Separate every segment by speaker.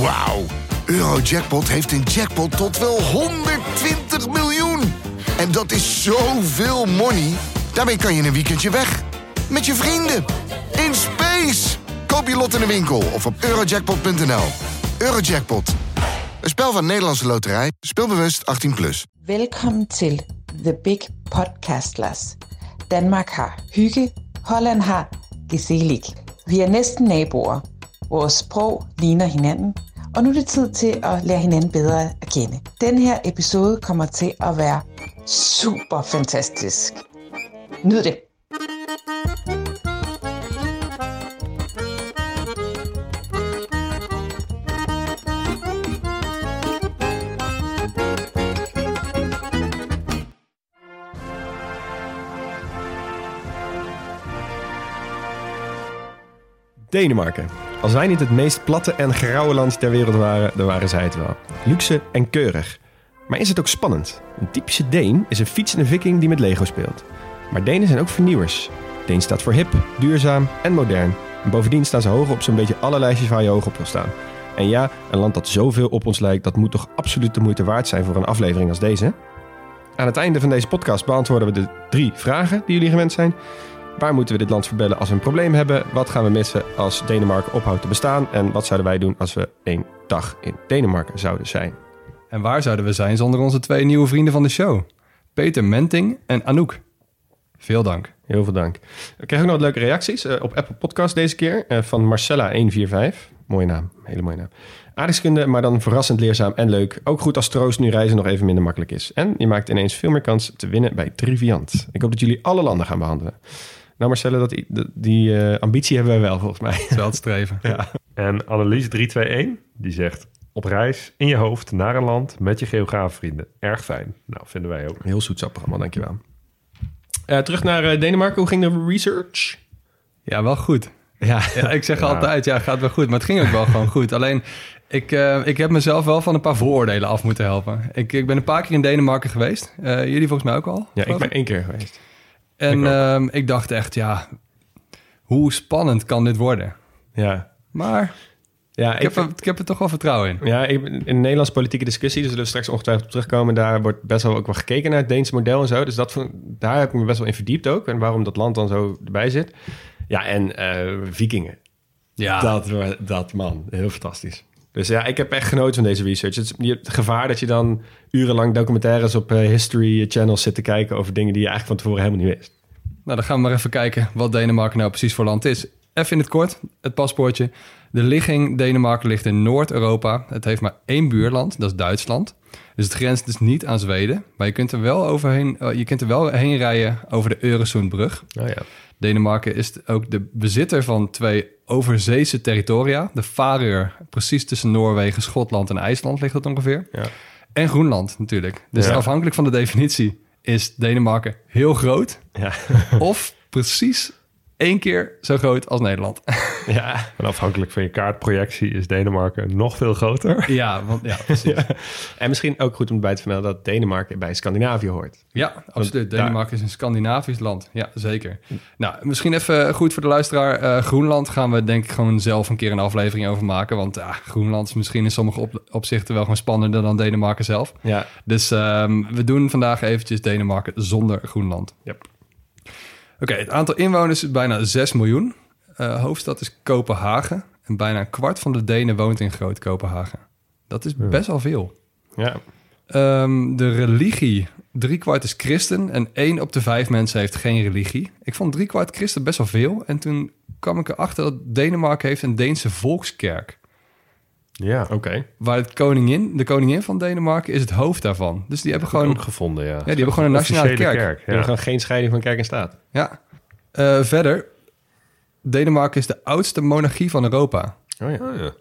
Speaker 1: Wauw. Eurojackpot heeft een jackpot tot wel 120 miljoen. En dat is zoveel money. Daarmee kan je een weekendje weg. Met je vrienden. In space. Koop je lot in de winkel of op eurojackpot.nl. Eurojackpot. Een spel van Nederlandse Loterij. Speelbewust 18+. Plus.
Speaker 2: Velkommen til The Big Podcastlers. Danmark har hygge, Holland har gezellig. Vi er næsten naboer. Vores sprog ligner hinanden, og nu er det tid til at lære hinanden bedre at kende. Den her episode kommer til at være super fantastisk. Nyd det.
Speaker 3: Denemarken. Als wij niet het meest platte en grauwe land ter wereld waren, dan waren zij het wel. Luxe en keurig. Maar is het ook spannend? Een typische Deen is een fietsende viking die met Lego speelt. Maar Denen zijn ook vernieuwers. Deen staat voor hip, duurzaam en modern. En bovendien staan ze hoog op zo'n beetje alle lijstjes waar je hoog op wil staan. En ja, een land dat zoveel op ons lijkt, dat moet toch absoluut de moeite waard zijn voor een aflevering als deze? Aan het einde van deze podcast beantwoorden we de drie vragen die jullie gewend zijn. Waar moeten we dit land verbellen als we een probleem hebben? Wat gaan we missen als Denemarken ophoudt te bestaan? En wat zouden wij doen als we één dag in Denemarken zouden zijn?
Speaker 4: En waar zouden we zijn zonder onze twee nieuwe vrienden van de show? Peter Menting en Anouk. Veel dank.
Speaker 3: Heel veel dank. We kregen ook nog wat leuke reacties eh, op Apple Podcast deze keer eh, van Marcella145. Mooie naam, hele mooie naam. Aardrijkskunde, maar dan verrassend leerzaam en leuk. Ook goed als troost nu reizen nog even minder makkelijk is. En je maakt ineens veel meer kans te winnen bij Triviant. Ik hoop dat jullie alle landen gaan behandelen. Nou Marcella, dat, die, die eh, ambitie hebben we wel volgens mij.
Speaker 4: Het is wel te streven.
Speaker 3: Ja.
Speaker 5: En Annelies321, die zegt... op reis in je hoofd naar een land met je geograafvrienden. Erg fijn. Nou, vinden wij ook.
Speaker 3: Heel zoetsappig allemaal, dankjewel. Eh terug naar eh, Denemarken. Hoe ging de research?
Speaker 4: Ja, wel goed.
Speaker 3: Ja,
Speaker 4: Ja, ik zeg altijd, ja, gaat wel goed. Maar het ging ook wel gewoon goed. Alleen, ik, eh, ik heb mezelf wel van een paar vooroordelen af moeten helpen. Ik, ik ben een paar keer in Denemarken geweest. Eh, jullie volgens mij ook al.
Speaker 3: ja ik ben één keer geweest.
Speaker 4: En
Speaker 3: ik
Speaker 4: ehm, ik dacht echt, ja, hoe spannend kan dit worden?
Speaker 3: Ja,
Speaker 4: Maar
Speaker 3: ja
Speaker 4: ik, heb, er, ik heb er toch wel vertrouwen in.
Speaker 3: Ja, ik, in de Nederlandse politieke discussie, daar zullen we straks ongetwijfeld op terugkomen. Daar wordt best wel ook wel gekeken naar het Deense model en zo. Dus dat, daar heb ik me best wel in verdiept ook. En waarom dat land dan zo erbij zit. Ja, en eh, vikingen.
Speaker 4: Ja,
Speaker 3: Dat, dat man, heel fantastisch. Dus ja, ik heb echt genoten van deze research. Het, is, je hebt het gevaar dat je dan urenlang documentaires op eh, History Channels zit te kijken over dingen die je eigenlijk van tevoren helemaal niet wist.
Speaker 4: Nou, dan gaan we maar even kijken wat Denemarken nou precies voor land is. Even in het kort, het paspoortje. De ligging Denemarken ligt in Noord-Europa. Het heeft maar één buurland, dat is Duitsland. Dus het grenst dus niet aan Zweden. Maar je kunt er wel, overheen, eh, je kunt er wel heen rijden over de Öresundbrug.
Speaker 3: Oh ja.
Speaker 4: Denemarken is ook de bezitter van twee overzeese territoria. De Faroe, precies tussen Noorwegen, Schotland en IJsland ligt dat ongeveer.
Speaker 3: Ja.
Speaker 4: En Groenland natuurlijk. Dus
Speaker 3: Ja.
Speaker 4: afhankelijk van de definitie is Denemarken heel groot
Speaker 3: Ja.
Speaker 4: of precies één keer zo groot als Nederland.
Speaker 3: ja.
Speaker 5: En afhankelijk van je kaartprojectie is Denemarken nog veel groter.
Speaker 4: ja, want, ja, precies. Ja,
Speaker 3: En misschien ook goed om bij te vermelden dat Denemarken bij Scandinavië hoort.
Speaker 4: absoluut.
Speaker 3: daar-
Speaker 4: Denemarken is een Scandinavisch land. Ja, zeker. Nou, misschien even goed voor de luisteraar. Eh, Groenland gaan we denk ik gewoon zelf een keer een aflevering over maken. Want ja, Groenland is misschien in sommige op- opzichten wel gewoon spannender dan Denemarken zelf.
Speaker 3: Ja.
Speaker 4: Dus ehm, we doen vandaag eventjes Denemarken zonder Groenland.
Speaker 3: Yep.
Speaker 4: Oké, het aantal inwoners is bijna 6 miljoen. Eh, hoofdstad is Kopenhagen. En bijna een kwart van de Denen woont in Groot Kopenhagen. Dat is best wel veel.
Speaker 3: Ja.
Speaker 4: Ehm, de religie, drie kwart is christen en één op de vijf mensen heeft geen religie. Ik vond drie kwart christen best wel veel. En toen kwam ik erachter dat Denemarken heeft een Deense volkskerk.
Speaker 5: Ja,
Speaker 3: Oké.
Speaker 4: Waar het koningin, de koningin van Denemarken is het hoofd daarvan. Dus die hebben gewoon,
Speaker 5: ook gevonden, ja. Ja,
Speaker 4: die hebben gewoon een nationale kerk.
Speaker 3: Hebben
Speaker 5: ja.
Speaker 3: gewoon geen scheiding van kerk en staat.
Speaker 4: ja. Eh, verder, Denemarken is de oudste monarchie van Europa.
Speaker 3: Oh ja.
Speaker 5: Oh, ja.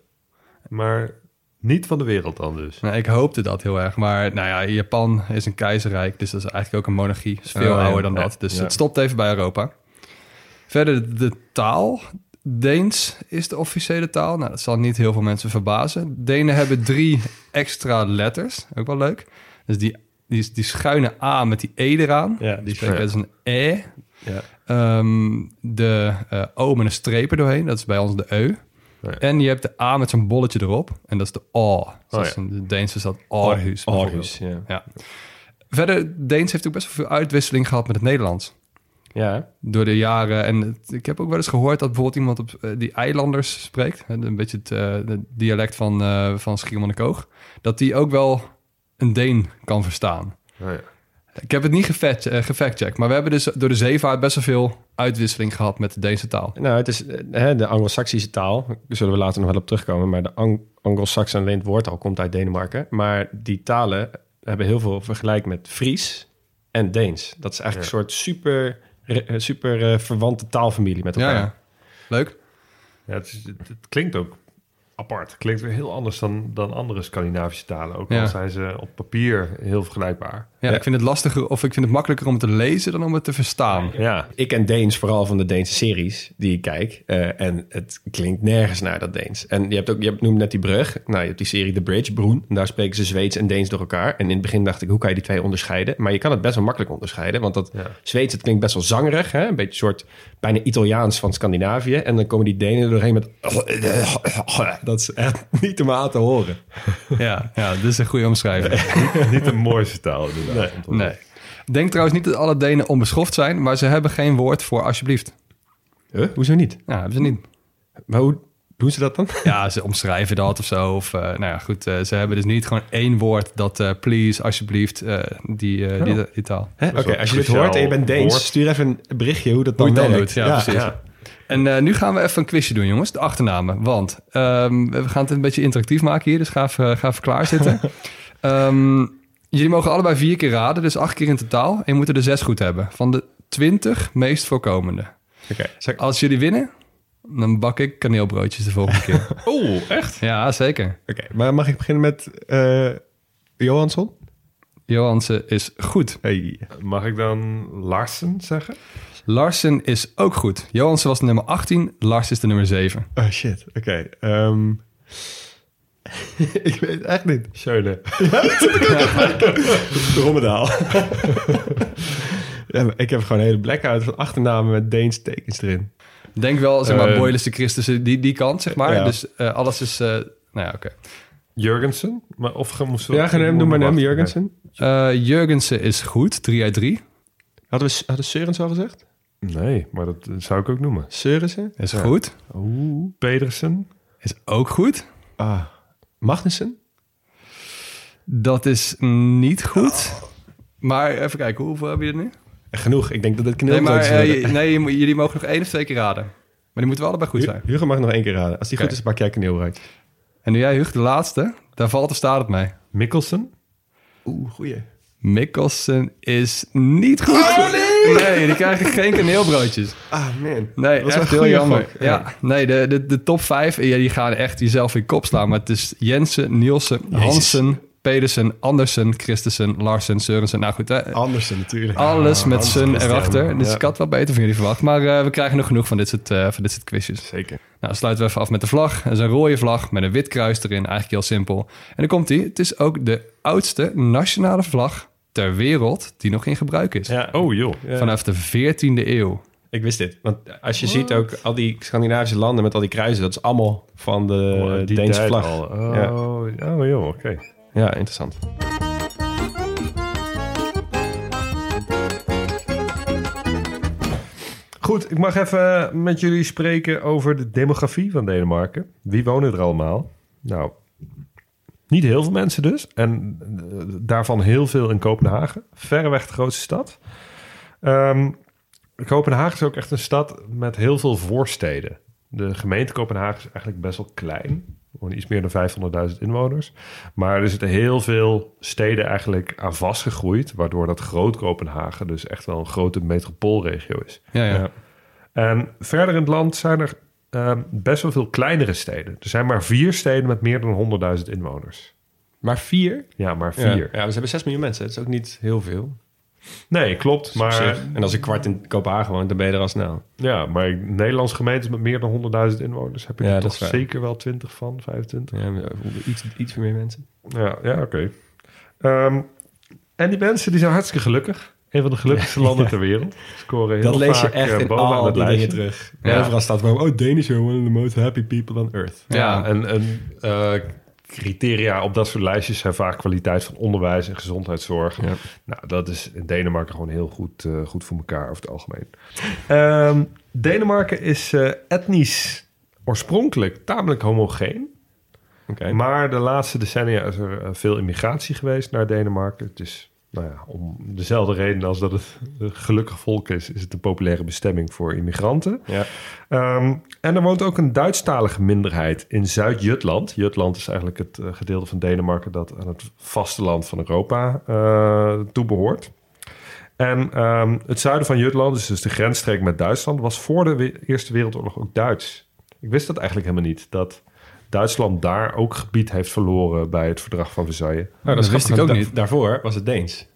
Speaker 5: Maar niet van de wereld dan dus.
Speaker 4: Nou, ik hoopte dat heel erg. Maar nou ja, Japan is een keizerrijk. Dus dat is eigenlijk ook een monarchie. Is veel
Speaker 3: Oh, ja.
Speaker 4: ouder dan
Speaker 3: Ja,
Speaker 4: dat. Dus
Speaker 3: ja.
Speaker 4: het stopt even bij Europa. Verder de taal. Deens is de officiële taal. Nou, dat zal niet heel veel mensen verbazen. Denen hebben drie extra letters. Ook wel leuk. Dus die, die, die schuine A met die E eraan.
Speaker 3: Ja,
Speaker 4: Die spreken als een E.
Speaker 3: Ja.
Speaker 4: Ehm, de eh, O met een streep er doorheen. Dat is bij ons de Eu.
Speaker 5: ja.
Speaker 4: En je hebt de A met zo'n bolletje erop. En dat is de O. Zoals
Speaker 5: ja.
Speaker 4: in de Deens is dat Aarhus.
Speaker 3: Aarhus, ja.
Speaker 4: Ja. Verder, Deens heeft ook best wel veel uitwisseling gehad met het Nederlands.
Speaker 3: Ja,
Speaker 4: Door de jaren. En het- ik heb ook wel eens gehoord dat bijvoorbeeld iemand op eh, die eilanders spreekt. hè, Een beetje het eh, het dialect van, eh van Schiermonnikoog. Dat die ook wel een Deen kan verstaan.
Speaker 5: Oh, ja.
Speaker 4: Ik heb het niet gefact- gefactcheckt. Maar we hebben dus door de zeevaart best wel veel uitwisseling gehad met de Deense taal.
Speaker 3: nou, het is hè, de Anglo-Saxische taal. Daar zullen we later nog wel op terugkomen. Maar de Ang Anglo-Saxen, alleen het woord al, komt uit Denemarken. Maar die talen hebben heel veel vergelijk met Fries en Deens. Dat is eigenlijk een soort super, super eh, verwante taalfamilie met elkaar.
Speaker 4: Ja, ja. Leuk.
Speaker 5: Ja, het, is- het, het klinkt ook apart. Het klinkt weer heel anders dan, dan andere Scandinavische talen. Ook al zijn ze op papier heel vergelijkbaar.
Speaker 4: Ja,
Speaker 3: Ja.
Speaker 4: ik vind het lastiger of ik vind het makkelijker om het te lezen dan om het te verstaan.
Speaker 3: Ja, ik ken Deens vooral van de Deense series die ik kijk. Eh, en het klinkt nergens naar dat Deens. En je hebt ook, je hebt, noemde net die brug. Nou, je hebt die serie The Bridge, Broen. En daar spreken ze Zweeds en Deens door elkaar. En in het begin dacht ik, hoe kan je die twee onderscheiden? Maar je kan het best wel makkelijk onderscheiden. Want dat
Speaker 5: Ja.
Speaker 3: Zweeds, het klinkt best wel zangerig. Hè? Een beetje een soort bijna Italiaans van Scandinavië. En dan komen die Denen er doorheen met... Dat is echt niet om aan te horen.
Speaker 4: Ja, ja dit is een goede omschrijving.
Speaker 5: Niet de mooiste taal inderdaad. Te
Speaker 4: Nee. Denk trouwens niet dat alle Denen onbeschoft zijn, maar ze hebben geen woord voor alsjeblieft.
Speaker 3: Huh? Hoezo niet?
Speaker 4: Ja, hebben ze niet.
Speaker 3: Maar hoe doen ze dat dan?
Speaker 4: Ja, ze omschrijven dat of zo. Of, eh, nou ja, goed, eh, ze hebben dus niet gewoon één woord dat eh, please, alsjeblieft, eh, die, eh, die, die taal.
Speaker 3: Hè? Oké, als je dit hoort en je bent Deens,
Speaker 5: woord.
Speaker 3: stuur even een berichtje hoe dat
Speaker 4: Hoe
Speaker 3: dan
Speaker 4: het dan
Speaker 3: werkt.
Speaker 4: doet, ja, precies.
Speaker 5: Ja.
Speaker 4: En eh, nu gaan we even een quizje doen, jongens. De achternamen. Want ehm, we gaan het een beetje interactief maken hier. Dus ga even, ga even klaarzitten. Ehm, jullie mogen allebei vier keer raden. Dus acht keer in totaal. En je moet er de zes goed hebben. Van de twintig meest voorkomende.
Speaker 3: Oké, zeg-
Speaker 4: Als jullie winnen, dan bak ik kaneelbroodjes de volgende keer.
Speaker 5: Oh, echt?
Speaker 4: ja, zeker.
Speaker 3: Oké, maar mag ik beginnen met eh Johansson?
Speaker 4: Johansen is goed.
Speaker 3: Hey.
Speaker 5: Mag ik dan Larsen zeggen?
Speaker 4: Larsen is ook goed. Johansen was de nummer 18. Lars is de nummer 7.
Speaker 3: Oh shit, oké. ehm, ik weet het echt niet.
Speaker 5: Schöne.
Speaker 3: Rommedaal. ja, ik heb gewoon een hele blackout van achternamen met Deens tekens erin.
Speaker 4: Denk wel, zeg maar,
Speaker 5: Eh,
Speaker 4: Boyles de Christus, die, die kant, zeg maar.
Speaker 3: Ja.
Speaker 4: Dus eh, alles is... eh, nou ja, oké.
Speaker 5: Jurgensen? Maar of ge- moesten we-
Speaker 3: Ja, ga hem, doe maar hem,
Speaker 5: wachten.
Speaker 3: Jurgensen.
Speaker 4: Eh, Jurgensen is goed, 3 uit 3.
Speaker 3: Hadden we hadden Seurens al gezegd?
Speaker 5: Nee, maar dat zou ik ook noemen.
Speaker 3: Seurensen?
Speaker 4: Is goed.
Speaker 3: Oeh.
Speaker 5: Pedersen?
Speaker 4: Is ook goed.
Speaker 3: Ah. Magnussen?
Speaker 4: Dat is niet goed. Maar even kijken, hoeveel heb je er nu?
Speaker 3: Genoeg, ik denk dat het
Speaker 4: Nee, maar
Speaker 3: knielbroodjes
Speaker 4: eh, nee, jullie mogen nog één of twee keer raden. Maar die moeten wel allebei goed zijn.
Speaker 3: Hugo mag nog één keer raden. Als die goed is, pak jij kaneelbrood.
Speaker 4: En nu jij, Hug, de laatste. Daar valt of staat het mee.
Speaker 5: Mikkelsen?
Speaker 3: Oeh, goeie.
Speaker 4: Mikkelsen is niet goed. nee. Die krijgen geen kaneelbroodjes.
Speaker 3: Ah, man.
Speaker 4: Nee,
Speaker 3: Dat was
Speaker 4: echt
Speaker 3: wel
Speaker 4: heel jammer.
Speaker 3: gok.
Speaker 4: Ja. nee, de, de, de top vijf, ja, die gaan echt jezelf in kop slaan. Maar het is Jensen, Nielsen, Hansen, Pedersen, Andersen, Christensen, Larsen, Sørensen. Nou goed, hè.
Speaker 3: Andersen natuurlijk.
Speaker 4: alles met
Speaker 3: Andersen
Speaker 4: Sun erachter. Dus
Speaker 3: Ja.
Speaker 4: ik had wel beter van jullie verwacht. Maar eh, we krijgen nog genoeg van dit soort, eh, van dit soort quizjes.
Speaker 3: Zeker.
Speaker 4: Nou, sluiten we even af met de vlag. Dat is een rode vlag met een wit kruis erin. Eigenlijk heel simpel. En dan komt hij. Het is ook de oudste nationale vlag ter wereld die nog in gebruik is.
Speaker 3: Ja.
Speaker 5: Oh joh.
Speaker 3: Ja.
Speaker 4: Vanaf de 14e eeuw.
Speaker 3: Ik wist dit. Want als je ziet ook al die Scandinavische landen met al die kruisen, dat is allemaal van de
Speaker 5: Oh, die
Speaker 3: Deense vlag.
Speaker 5: al. Oh,
Speaker 3: Ja.
Speaker 5: oh joh, oké.
Speaker 3: ja, interessant.
Speaker 5: Goed, ik mag even met jullie spreken over de demografie van Denemarken. Wie wonen er allemaal? Nou, niet heel veel mensen dus. En eh, daarvan heel veel in Kopenhagen. Verreweg de grootste stad. Ehm, Kopenhagen is ook echt een stad met heel veel voorsteden. De gemeente Kopenhagen is eigenlijk best wel klein. Gewoon iets meer dan 500.000 inwoners. Maar er zitten heel veel steden eigenlijk aan vastgegroeid. Waardoor dat groot Kopenhagen dus echt wel een grote metropoolregio is.
Speaker 4: Ja, ja.
Speaker 3: Ja.
Speaker 5: En verder in het land zijn er ehm, best wel veel kleinere steden. Er zijn maar vier steden met meer dan 100.000 inwoners.
Speaker 3: Maar vier?
Speaker 5: Ja, maar vier.
Speaker 3: Ja, we hebben 6 miljoen mensen. Dat is ook niet heel veel.
Speaker 5: Nee, klopt.
Speaker 3: Maar... En als een kwart in Kopenhagen woont, dan ben je er al snel.
Speaker 5: ja, maar Nederlandse gemeentes met meer dan 100.000 inwoners... heb ik
Speaker 3: Ja,
Speaker 5: er
Speaker 3: dat
Speaker 5: toch zeker wel 20 van, 25.
Speaker 3: Ja, maar iets, iets meer mensen.
Speaker 5: Ja, ja oké. Ehm, en die mensen die zijn hartstikke gelukkig. Een van de gelukkigste landen ter wereld. Scoren heel
Speaker 3: Dat lees je
Speaker 5: vaak,
Speaker 3: echt
Speaker 5: eh,
Speaker 3: in
Speaker 5: het
Speaker 3: die dingen
Speaker 5: lijstje.
Speaker 3: terug.
Speaker 4: Ja.
Speaker 3: Overal staat gewoon, oh, Danish are one of the most happy people on earth.
Speaker 5: Ja, en, en eh, criteria op dat soort lijstjes zijn vaak kwaliteit van onderwijs en gezondheidszorg.
Speaker 3: Ja.
Speaker 5: Nou, dat is in Denemarken gewoon heel goed, eh, goed voor elkaar over het algemeen. Ehm, Denemarken is eh, etnisch oorspronkelijk tamelijk homogeen.
Speaker 3: Oké.
Speaker 5: Maar de laatste decennia is er veel immigratie geweest naar Denemarken. Het is, nou ja, om dezelfde reden als dat het een gelukkig volk is, is het een populaire bestemming voor immigranten.
Speaker 3: Ja.
Speaker 5: Ehm, en er woont ook een Duitsstalige minderheid in Zuid-Jutland. Jutland is eigenlijk het eh, gedeelte van Denemarken dat aan het vasteland van Europa eh toebehoort. En ehm, het zuiden van Jutland, dus, dus de grensstreek met Duitsland, was voor de Eerste Wereldoorlog ook Duits. Ik wist dat eigenlijk helemaal niet, dat Duitsland daar ook gebied heeft verloren bij het verdrag van Versailles.
Speaker 4: Oh, dat wist ik ook
Speaker 3: Da-
Speaker 4: niet.
Speaker 3: Daarvoor was het Deens.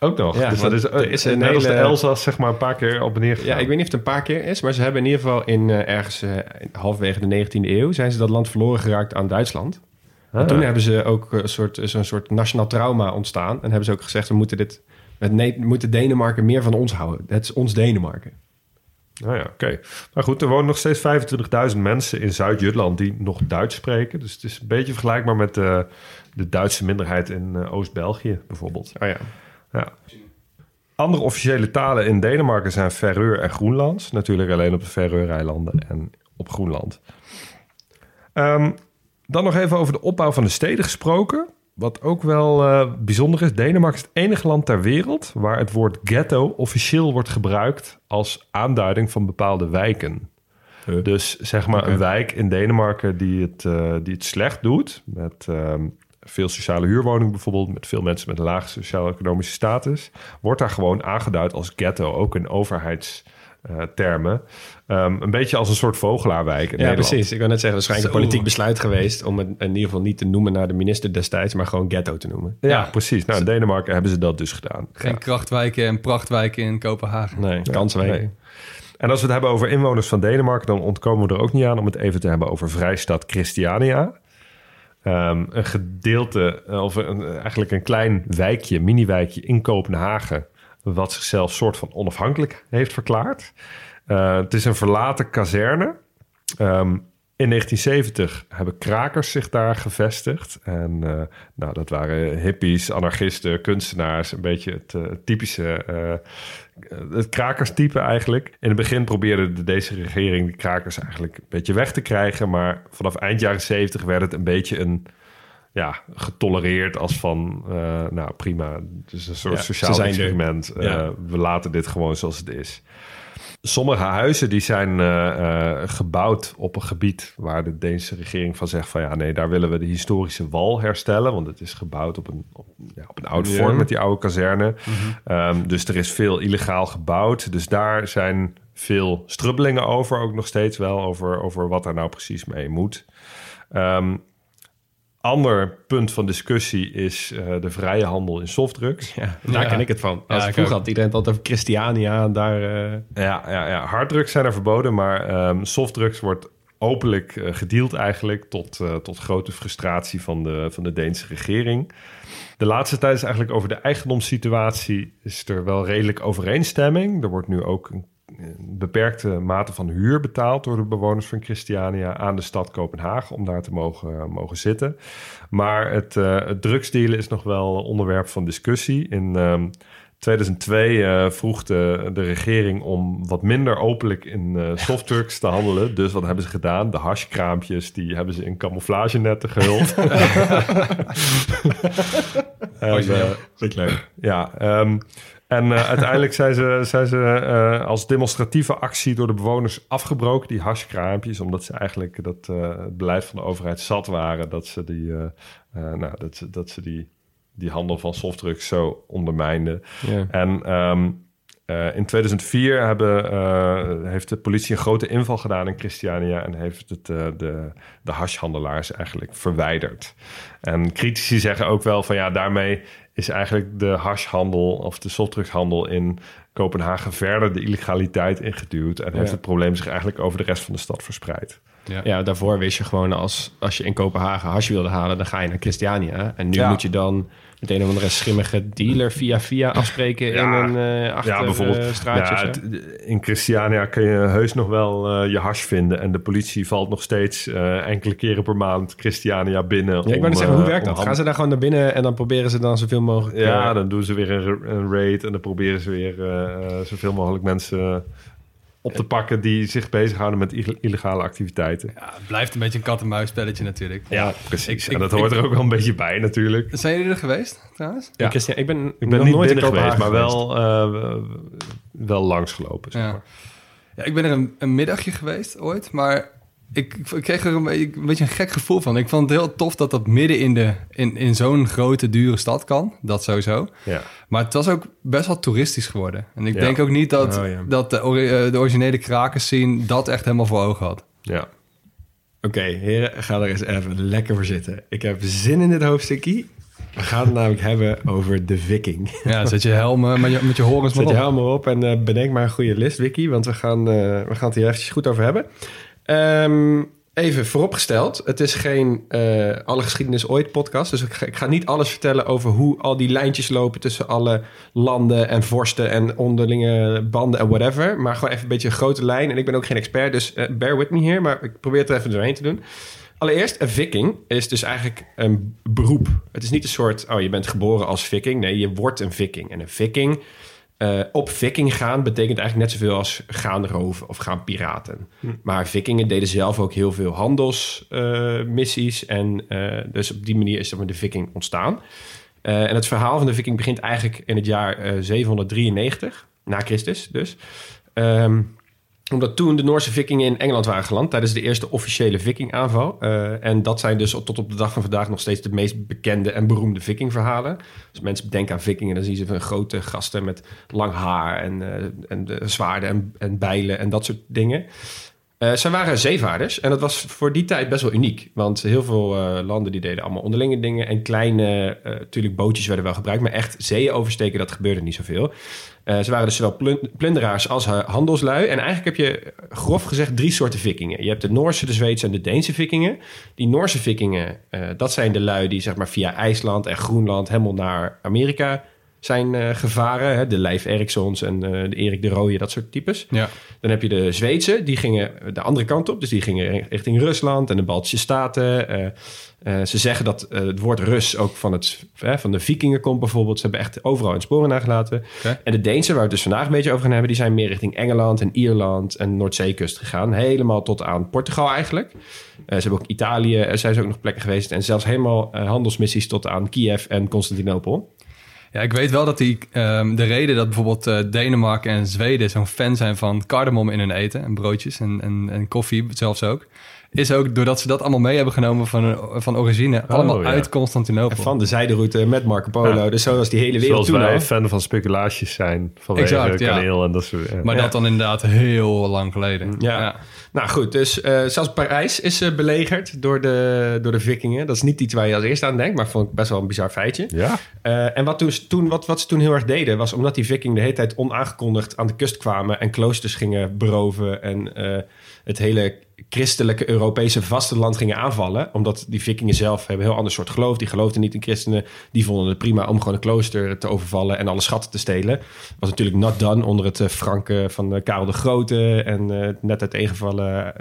Speaker 5: Ook nog.
Speaker 3: Ja,
Speaker 5: dus dat is,
Speaker 3: er is een
Speaker 5: net als de Elzas zeg maar een paar keer op en neer
Speaker 3: Ja, ik weet niet of het een paar keer is, maar ze hebben in ieder geval in eh, ergens eh, halverwege de 19e eeuw zijn ze dat land verloren geraakt aan Duitsland. En
Speaker 5: Ah.
Speaker 3: toen hebben ze ook een soort, zo'n soort nationaal trauma ontstaan. En hebben ze ook gezegd, we moeten dit, we moeten Denemarken meer van ons houden. Het is ons Denemarken.
Speaker 5: Nou ja, oké. Maar goed, er wonen nog steeds 25.000 mensen in Zuid-Jutland die nog Duits spreken. Dus het is een beetje vergelijkbaar met eh, de Duitse minderheid in eh, Oost-België bijvoorbeeld.
Speaker 3: Oh ja.
Speaker 5: Ja. Andere officiële talen in Denemarken zijn Faroe en Groenlands. Natuurlijk alleen op de Faroe-eilanden en op Groenland. Ehm, dan nog even over de opbouw van de steden gesproken. Wat ook wel eh, bijzonder is. Denemarken is het enige land ter wereld waar het woord ghetto officieel wordt gebruikt als aanduiding van bepaalde wijken. Dus zeg maar een wijk in Denemarken die het, eh, die het slecht doet. Met ehm, veel sociale huurwoningen bijvoorbeeld. Met veel mensen met een lage sociaal-economische status. Wordt daar gewoon aangeduid als ghetto. Ook in overheidstermen. Ehm, een beetje als een soort vogelaarwijk in
Speaker 3: Ja,
Speaker 5: Nederland.
Speaker 3: precies. Ik wil net zeggen, is waarschijnlijk een politiek besluit geweest... om het in ieder geval niet te noemen naar de minister destijds... maar gewoon ghetto te noemen.
Speaker 5: Ja,
Speaker 4: Ja.
Speaker 5: precies. Nou, in Denemarken hebben ze dat dus gedaan.
Speaker 4: Geen krachtwijken en prachtwijken in Kopenhagen.
Speaker 3: Nee,
Speaker 5: Ja, nee. En als we het hebben over inwoners van Denemarken, dan ontkomen we er ook niet aan om het even te hebben over Vrijstad Christiania. Ehm, een gedeelte, eh, of een, eigenlijk een klein wijkje, mini-wijkje in Kopenhagen, wat zichzelf soort van onafhankelijk heeft verklaard. Eh, het is een verlaten kazerne. Ehm, in 1970 hebben krakers zich daar gevestigd. En eh, nou, dat waren hippies, anarchisten, kunstenaars. Een beetje het eh, typische, het krakerstype eigenlijk. In het begin probeerde de, deze regering die krakers eigenlijk een beetje weg te krijgen. Maar vanaf eind jaren 70 werd het een beetje een... Ja, getolereerd als van, eh, nou prima, het is een soort
Speaker 3: Ja,
Speaker 5: sociaal
Speaker 3: er.
Speaker 5: experiment. Eh,
Speaker 3: Ja.
Speaker 5: we laten dit gewoon zoals het is. Sommige huizen die zijn eh, gebouwd op een gebied waar de Deense regering van zegt van ja, nee, daar willen we de historische wal herstellen, want het is gebouwd op een, op, ja, op een oud fort met die oude kazerne. Ehm, dus er is veel illegaal gebouwd. Dus daar zijn veel strubbelingen over, ook nog steeds wel, over, over wat daar nou precies mee moet. Ehm, ander punt van discussie is eh, de vrije handel in softdrugs.
Speaker 3: Ja, daar
Speaker 4: Ja.
Speaker 3: ken ik het van. Als
Speaker 4: Ja, ik
Speaker 3: vroeger had iedereen het altijd over Christiania. Daar, eh,
Speaker 5: Ja, ja, ja. harddrugs zijn er verboden, maar ehm, softdrugs wordt openlijk eh, gedeeld eigenlijk tot, tot grote frustratie van de, van de Deense regering. De laatste tijd is eigenlijk over de eigendomssituatie is er wel redelijk overeenstemming. Er wordt nu ook een, een beperkte mate van huur betaald door de bewoners van Christiania aan de stad Kopenhagen om daar te mogen, mogen zitten. Maar het, eh het drugsdealen is nog wel onderwerp van discussie. In ehm, 2002 eh, vroeg de, de regering om wat minder openlijk in eh softdrugs te handelen. Dus wat hebben ze gedaan? De hashkraampjes, die hebben ze in camouflagenetten gehuld. En, eh,
Speaker 3: vind ik leuk.
Speaker 5: ja, ehm, en eh, uiteindelijk zijn ze, zijn ze eh, als demonstratieve actie door de bewoners afgebroken, die hashkraampjes, omdat ze eigenlijk dat, eh, het beleid van de overheid zat waren dat ze die, nou, dat ze, dat ze die, die handel van softdrugs zo ondermijnden.
Speaker 3: Ja.
Speaker 5: En ehm, eh, in 2004 hebben, heeft de politie een grote inval gedaan in Christiania en heeft het, de, de hashhandelaars eigenlijk verwijderd. En critici zeggen ook wel van ja, daarmee is eigenlijk de hashhandel of de softdrugshandel in Kopenhagen verder de illegaliteit ingeduwd en heeft
Speaker 3: Ja.
Speaker 5: het probleem zich eigenlijk over de rest van de stad verspreid.
Speaker 4: Ja.
Speaker 3: Ja, daarvoor wist je gewoon als, als je in Kopenhagen hash wilde halen, dan ga je naar Christiania. En nu
Speaker 5: Ja.
Speaker 3: moet je dan met een of andere schimmige dealer via via afspreken
Speaker 5: Ja.
Speaker 3: in een eh achter
Speaker 5: ja, bijvoorbeeld.
Speaker 3: eh, straatje.
Speaker 5: ja,
Speaker 3: zo.
Speaker 5: het- in Christiania kun je heus nog wel eh, je hash vinden. En de politie valt nog steeds enkele keren per maand Christiania binnen.
Speaker 3: Ja, ik
Speaker 5: om,
Speaker 3: wou net zeggen, hoe werkt dat?
Speaker 5: hand-
Speaker 3: Gaan ze daar gewoon naar binnen en dan proberen ze dan zoveel mogelijk...
Speaker 5: Ja, dan doen ze weer een, een raid en dan proberen ze weer zoveel mogelijk mensen op te pakken die zich bezighouden met ille- illegale activiteiten.
Speaker 4: Ja, het blijft een beetje een kat-en-muis spelletje natuurlijk.
Speaker 5: Ja, precies.
Speaker 4: Ik-
Speaker 5: en dat
Speaker 4: ik-
Speaker 5: hoort er ook wel een beetje bij natuurlijk.
Speaker 4: Zijn jullie er geweest trouwens?
Speaker 3: Christiania- ik ben,
Speaker 5: Ik ben
Speaker 3: nog
Speaker 5: niet
Speaker 3: nooit in
Speaker 5: binnen geweest, maar wel, eh, wel langsgelopen. Zeg
Speaker 4: Ja.
Speaker 5: maar.
Speaker 4: ja, ik ben er een, een middagje geweest ooit, maar ik, ik kreeg er een, beetje- een beetje een gek gevoel van. Ik vond het heel tof dat dat midden in, de, in, in zo'n grote, dure stad kan. Dat sowieso.
Speaker 5: Ja.
Speaker 4: Maar het was ook best wel toeristisch geworden. En ik
Speaker 5: Ja.
Speaker 4: denk ook niet dat,
Speaker 3: Oh, ja.
Speaker 4: dat de, ori- eh, de originele krakers zien dat echt helemaal voor ogen had.
Speaker 5: ja.
Speaker 3: Oké, heren, ga er eens even lekker voor zitten. Ik heb zin in dit hoofdstukje. We gaan het namelijk hebben over de viking.
Speaker 4: Ja, zet je helm eh, met je, met je horens maar
Speaker 3: Zet je
Speaker 4: op.
Speaker 3: helemaal op en eh, bedenk maar een goede list, Wiki. Want we gaan, we gaan het hier eventjes goed over hebben. Ehm, even vooropgesteld. Het is geen eh, Alle Geschiedenis Ooit podcast. Dus ik ga, ik ga niet alles vertellen over hoe al die lijntjes lopen... tussen alle landen en vorsten en onderlinge banden en whatever. Maar gewoon even een beetje een grote lijn. En ik ben ook geen expert, dus eh, bear with me hier. Maar ik probeer het er even doorheen te doen. Allereerst, een viking is dus eigenlijk een beroep. Het is niet een soort, oh, je bent geboren als viking. Nee, je wordt een viking. En een viking, eh, op viking gaan, betekent eigenlijk net zoveel als gaan roven of gaan piraten. Maar vikingen deden zelf ook heel veel handelsmissies. en eh, dus op die manier is zeg maar, de viking ontstaan. Eh, en het verhaal van de viking begint eigenlijk in het jaar eh, 793, na Christus dus. Ehm, omdat toen de Noorse vikingen in Engeland waren geland tijdens de eerste officiële vikingaanval. Eh, en dat zijn dus tot op de dag van vandaag nog steeds de meest bekende en beroemde vikingverhalen. Dus mensen denken aan vikingen, dan zien ze van grote gasten met lang haar en, eh, en de zwaarden en, en bijlen en dat soort dingen. Eh zij waren zeevaarders en dat was voor die tijd best wel uniek. Want heel veel eh, landen die deden allemaal onderlinge dingen. En kleine, eh natuurlijk bootjes werden wel gebruikt. Maar echt zeeën oversteken, dat gebeurde niet zoveel. Ze waren dus zowel plun- plunderaars als handelslui. En eigenlijk heb je grof gezegd drie soorten vikingen. Je hebt de Noorse, de Zweedse en de Deense vikingen. Die Noorse vikingen, dat zijn de lui die zeg maar via IJsland en Groenland helemaal naar Amerika zijn eh, gevaren. Hè? De Leif Erikssons en eh, de Erik de Rooije, dat soort types.
Speaker 4: Ja.
Speaker 3: Dan heb je de Zweedse, die gingen de andere kant op. Dus die gingen richting Rusland en de Baltische Staten. Eh, ze zeggen dat het woord Rus ook van, het, van de vikingen komt bijvoorbeeld. Ze hebben echt overal in sporen nagelaten. En de Deense, waar we het dus vandaag een beetje over gaan hebben... die zijn meer richting Engeland en Ierland en Noordzeekust gegaan. Helemaal tot aan Portugal eigenlijk. Ze hebben ook Italië, er zijn ze ook nog plekken geweest. En zelfs helemaal handelsmissies tot aan Kiev en Constantinopel.
Speaker 4: Ja, ik weet wel dat die, ehm, de reden dat bijvoorbeeld eh, Denemarken en Zweden zo'n fan zijn van cardamom in hun eten en broodjes en, en, en koffie zelfs ook, is ook doordat ze dat allemaal mee hebben genomen van, van origine, allemaal
Speaker 5: ja.
Speaker 4: uit Constantinopel.
Speaker 3: En van de zijderoute met Marco Polo.
Speaker 5: Ja.
Speaker 3: Dus zo was die hele wereld
Speaker 5: Zoals
Speaker 3: toen
Speaker 5: wij
Speaker 3: al.
Speaker 5: fan van speculaties zijn vanwege
Speaker 4: Exact, ja.
Speaker 5: kaneel en dat soort.
Speaker 4: Maar
Speaker 3: Ja.
Speaker 4: dat dan inderdaad heel lang geleden.
Speaker 3: Ja. Nou goed, dus eh, zelfs Parijs is eh, belegerd door de, door de vikingen. Dat is niet iets waar je als eerste aan denkt, maar vond ik best wel een bizar feitje.
Speaker 5: Ja,
Speaker 3: Eh, en wat, toen, toen, wat, wat ze toen heel erg deden, was omdat die vikingen de hele tijd onaangekondigd aan de kust kwamen en kloosters gingen beroven en eh, het hele christelijke Europese vasteland gingen aanvallen. Omdat die vikingen zelf hebben een heel ander soort geloof. Die geloofden niet in christenen. Die vonden het prima om gewoon een klooster te overvallen en alle schatten te stelen. Was natuurlijk not done onder het eh, Franken van eh, Karel de Grote en eh, het net uiteengevallen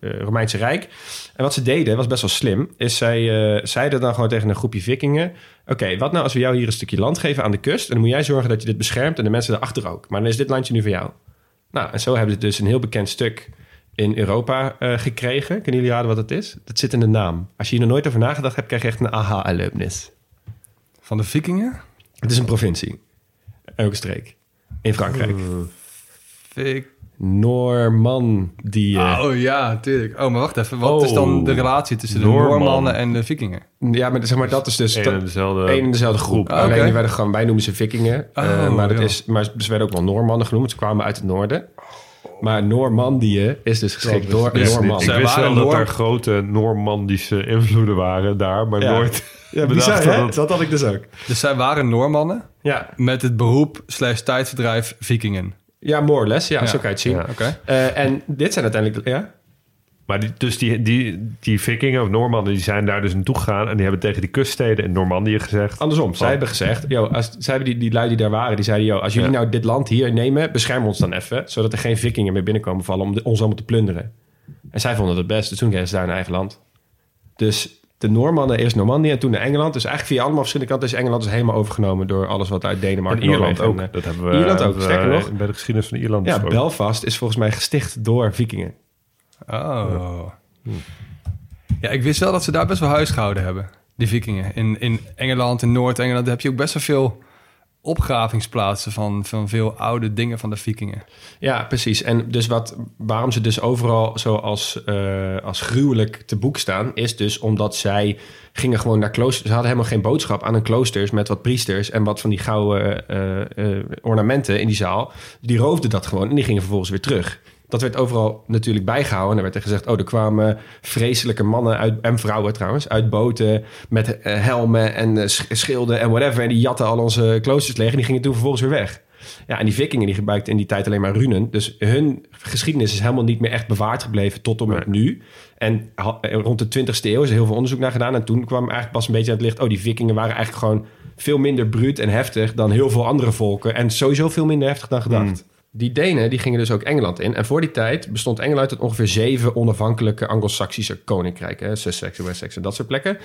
Speaker 3: Romeinse Rijk. En wat ze deden, was best wel slim, is zij zeiden dan gewoon tegen een groepje vikingen... Oké, wat nou als we jou hier een stukje land geven aan de kust... en dan moet jij zorgen dat je dit beschermt en de mensen daarachter ook. Maar dan is dit landje nu voor jou. Nou, en zo hebben ze dus een heel bekend stuk in Europa eh, gekregen. Kunnen jullie raden wat het is? Dat zit in de naam. Als je hier nog nooit over nagedacht hebt, krijg je echt een aha-erlevenis.
Speaker 4: Van de vikingen?
Speaker 3: Het is een provincie. En ook een streek. In Frankrijk.
Speaker 4: Fik-
Speaker 3: Normandië.
Speaker 4: Oh ja, tuurlijk. Oh, maar wacht even. Wat
Speaker 5: Oh.
Speaker 4: is dan de relatie tussen de
Speaker 5: Noorman.
Speaker 4: Noormannen en de vikingen?
Speaker 3: Ja, maar zeg maar, dat is dus...
Speaker 5: een
Speaker 3: dat-
Speaker 5: en dezelfde
Speaker 3: Eén en dezelfde groep.
Speaker 4: Ah,
Speaker 3: Alleen
Speaker 4: oké.
Speaker 3: die werden gewoon, wij noemen ze vikingen.
Speaker 4: Oh,
Speaker 3: Eh, maar, dat
Speaker 4: ja.
Speaker 3: is, maar ze werden ook wel Noormannen genoemd. Ze kwamen uit het noorden. Maar Normandië is dus geschikt door
Speaker 4: dus-
Speaker 3: Noorman.
Speaker 5: Ik
Speaker 4: Zij
Speaker 5: wist
Speaker 4: waren
Speaker 5: wel dat er grote Normandische invloeden waren daar, maar
Speaker 3: Ja.
Speaker 5: nooit
Speaker 3: Ja, bizar, hè?
Speaker 5: dat-
Speaker 3: Dat had ik dus ook.
Speaker 4: Dus zij waren Noormannen
Speaker 3: Ja,
Speaker 4: met het beroep slash tijdverdrijf vikingen.
Speaker 3: ja more or less. Ja,
Speaker 4: Ja.
Speaker 3: zo kan je het zien.
Speaker 5: Ja.
Speaker 3: Eh, en dit zijn uiteindelijk... Ja?
Speaker 5: Maar die, dus die, die, die vikingen of Normanden, die zijn daar dus naartoe gegaan... en die hebben tegen die kuststeden in Normandië gezegd...
Speaker 3: Andersom, zij
Speaker 5: Oh.
Speaker 3: hebben gezegd, yo, als, zij hebben die, die lui die daar waren, die zeiden, yo, als jullie
Speaker 5: Ja.
Speaker 3: nou dit land hier nemen, bescherm ons dan even, zodat er geen vikingen meer binnenkomen vallen om de- ons allemaal te plunderen. En zij vonden het best, dus toen kregen ze daar een eigen land. Dus de Noormannen eerst Normandië en toen naar Engeland. Dus eigenlijk via allemaal verschillende kanten is Engeland dus helemaal overgenomen door alles wat uit Denemarken
Speaker 5: En Ierland
Speaker 3: Noorwegen
Speaker 5: ook.
Speaker 3: eh,
Speaker 5: Dat hebben we,
Speaker 3: Ierland ook,
Speaker 5: hebben we
Speaker 3: sterker nog.
Speaker 5: bij de geschiedenis van Ierland
Speaker 3: Ja,
Speaker 5: besproken.
Speaker 3: Belfast is volgens mij gesticht door vikingen.
Speaker 4: Oh. Ja, ik wist wel dat ze daar best wel huisgehouden hebben. Die vikingen. In, in Engeland, in Noord-Engeland heb je ook best wel veel opgravingsplaatsen van, van veel oude dingen van de vikingen.
Speaker 3: Ja, precies. En dus wat, waarom ze dus overal zo als, eh, als gruwelijk te boek staan... is dus omdat zij gingen gewoon naar kloosters. Ze hadden helemaal geen boodschap aan een kloosters... met wat priesters en wat van die gouden eh, eh, ornamenten in die zaal. Die roofden dat gewoon en die gingen vervolgens weer terug. Dat werd overal natuurlijk bijgehouden. En er werd er gezegd... oh, er kwamen vreselijke mannen uit, en vrouwen trouwens... uit boten met eh, helmen en eh, sch- schilden en whatever... en die jatten al onze kloosters leeg en die gingen toen vervolgens weer weg. Ja, en die vikingen die gebruikten in die tijd alleen maar runen. Dus hun geschiedenis is helemaal niet meer echt bewaard gebleven tot en met nu. En eh, rond de 20e eeuw is er heel veel onderzoek naar gedaan. En toen kwam eigenlijk pas een beetje aan het licht... oh, die vikingen waren eigenlijk gewoon veel minder bruut en heftig... dan heel veel andere volken. En sowieso veel minder heftig dan gedacht. Die Denen die gingen dus ook Engeland in. En voor die tijd bestond Engeland uit ongeveer zeven onafhankelijke Anglo-Saxische koninkrijken. Sussex, Wessex en dat soort plekken.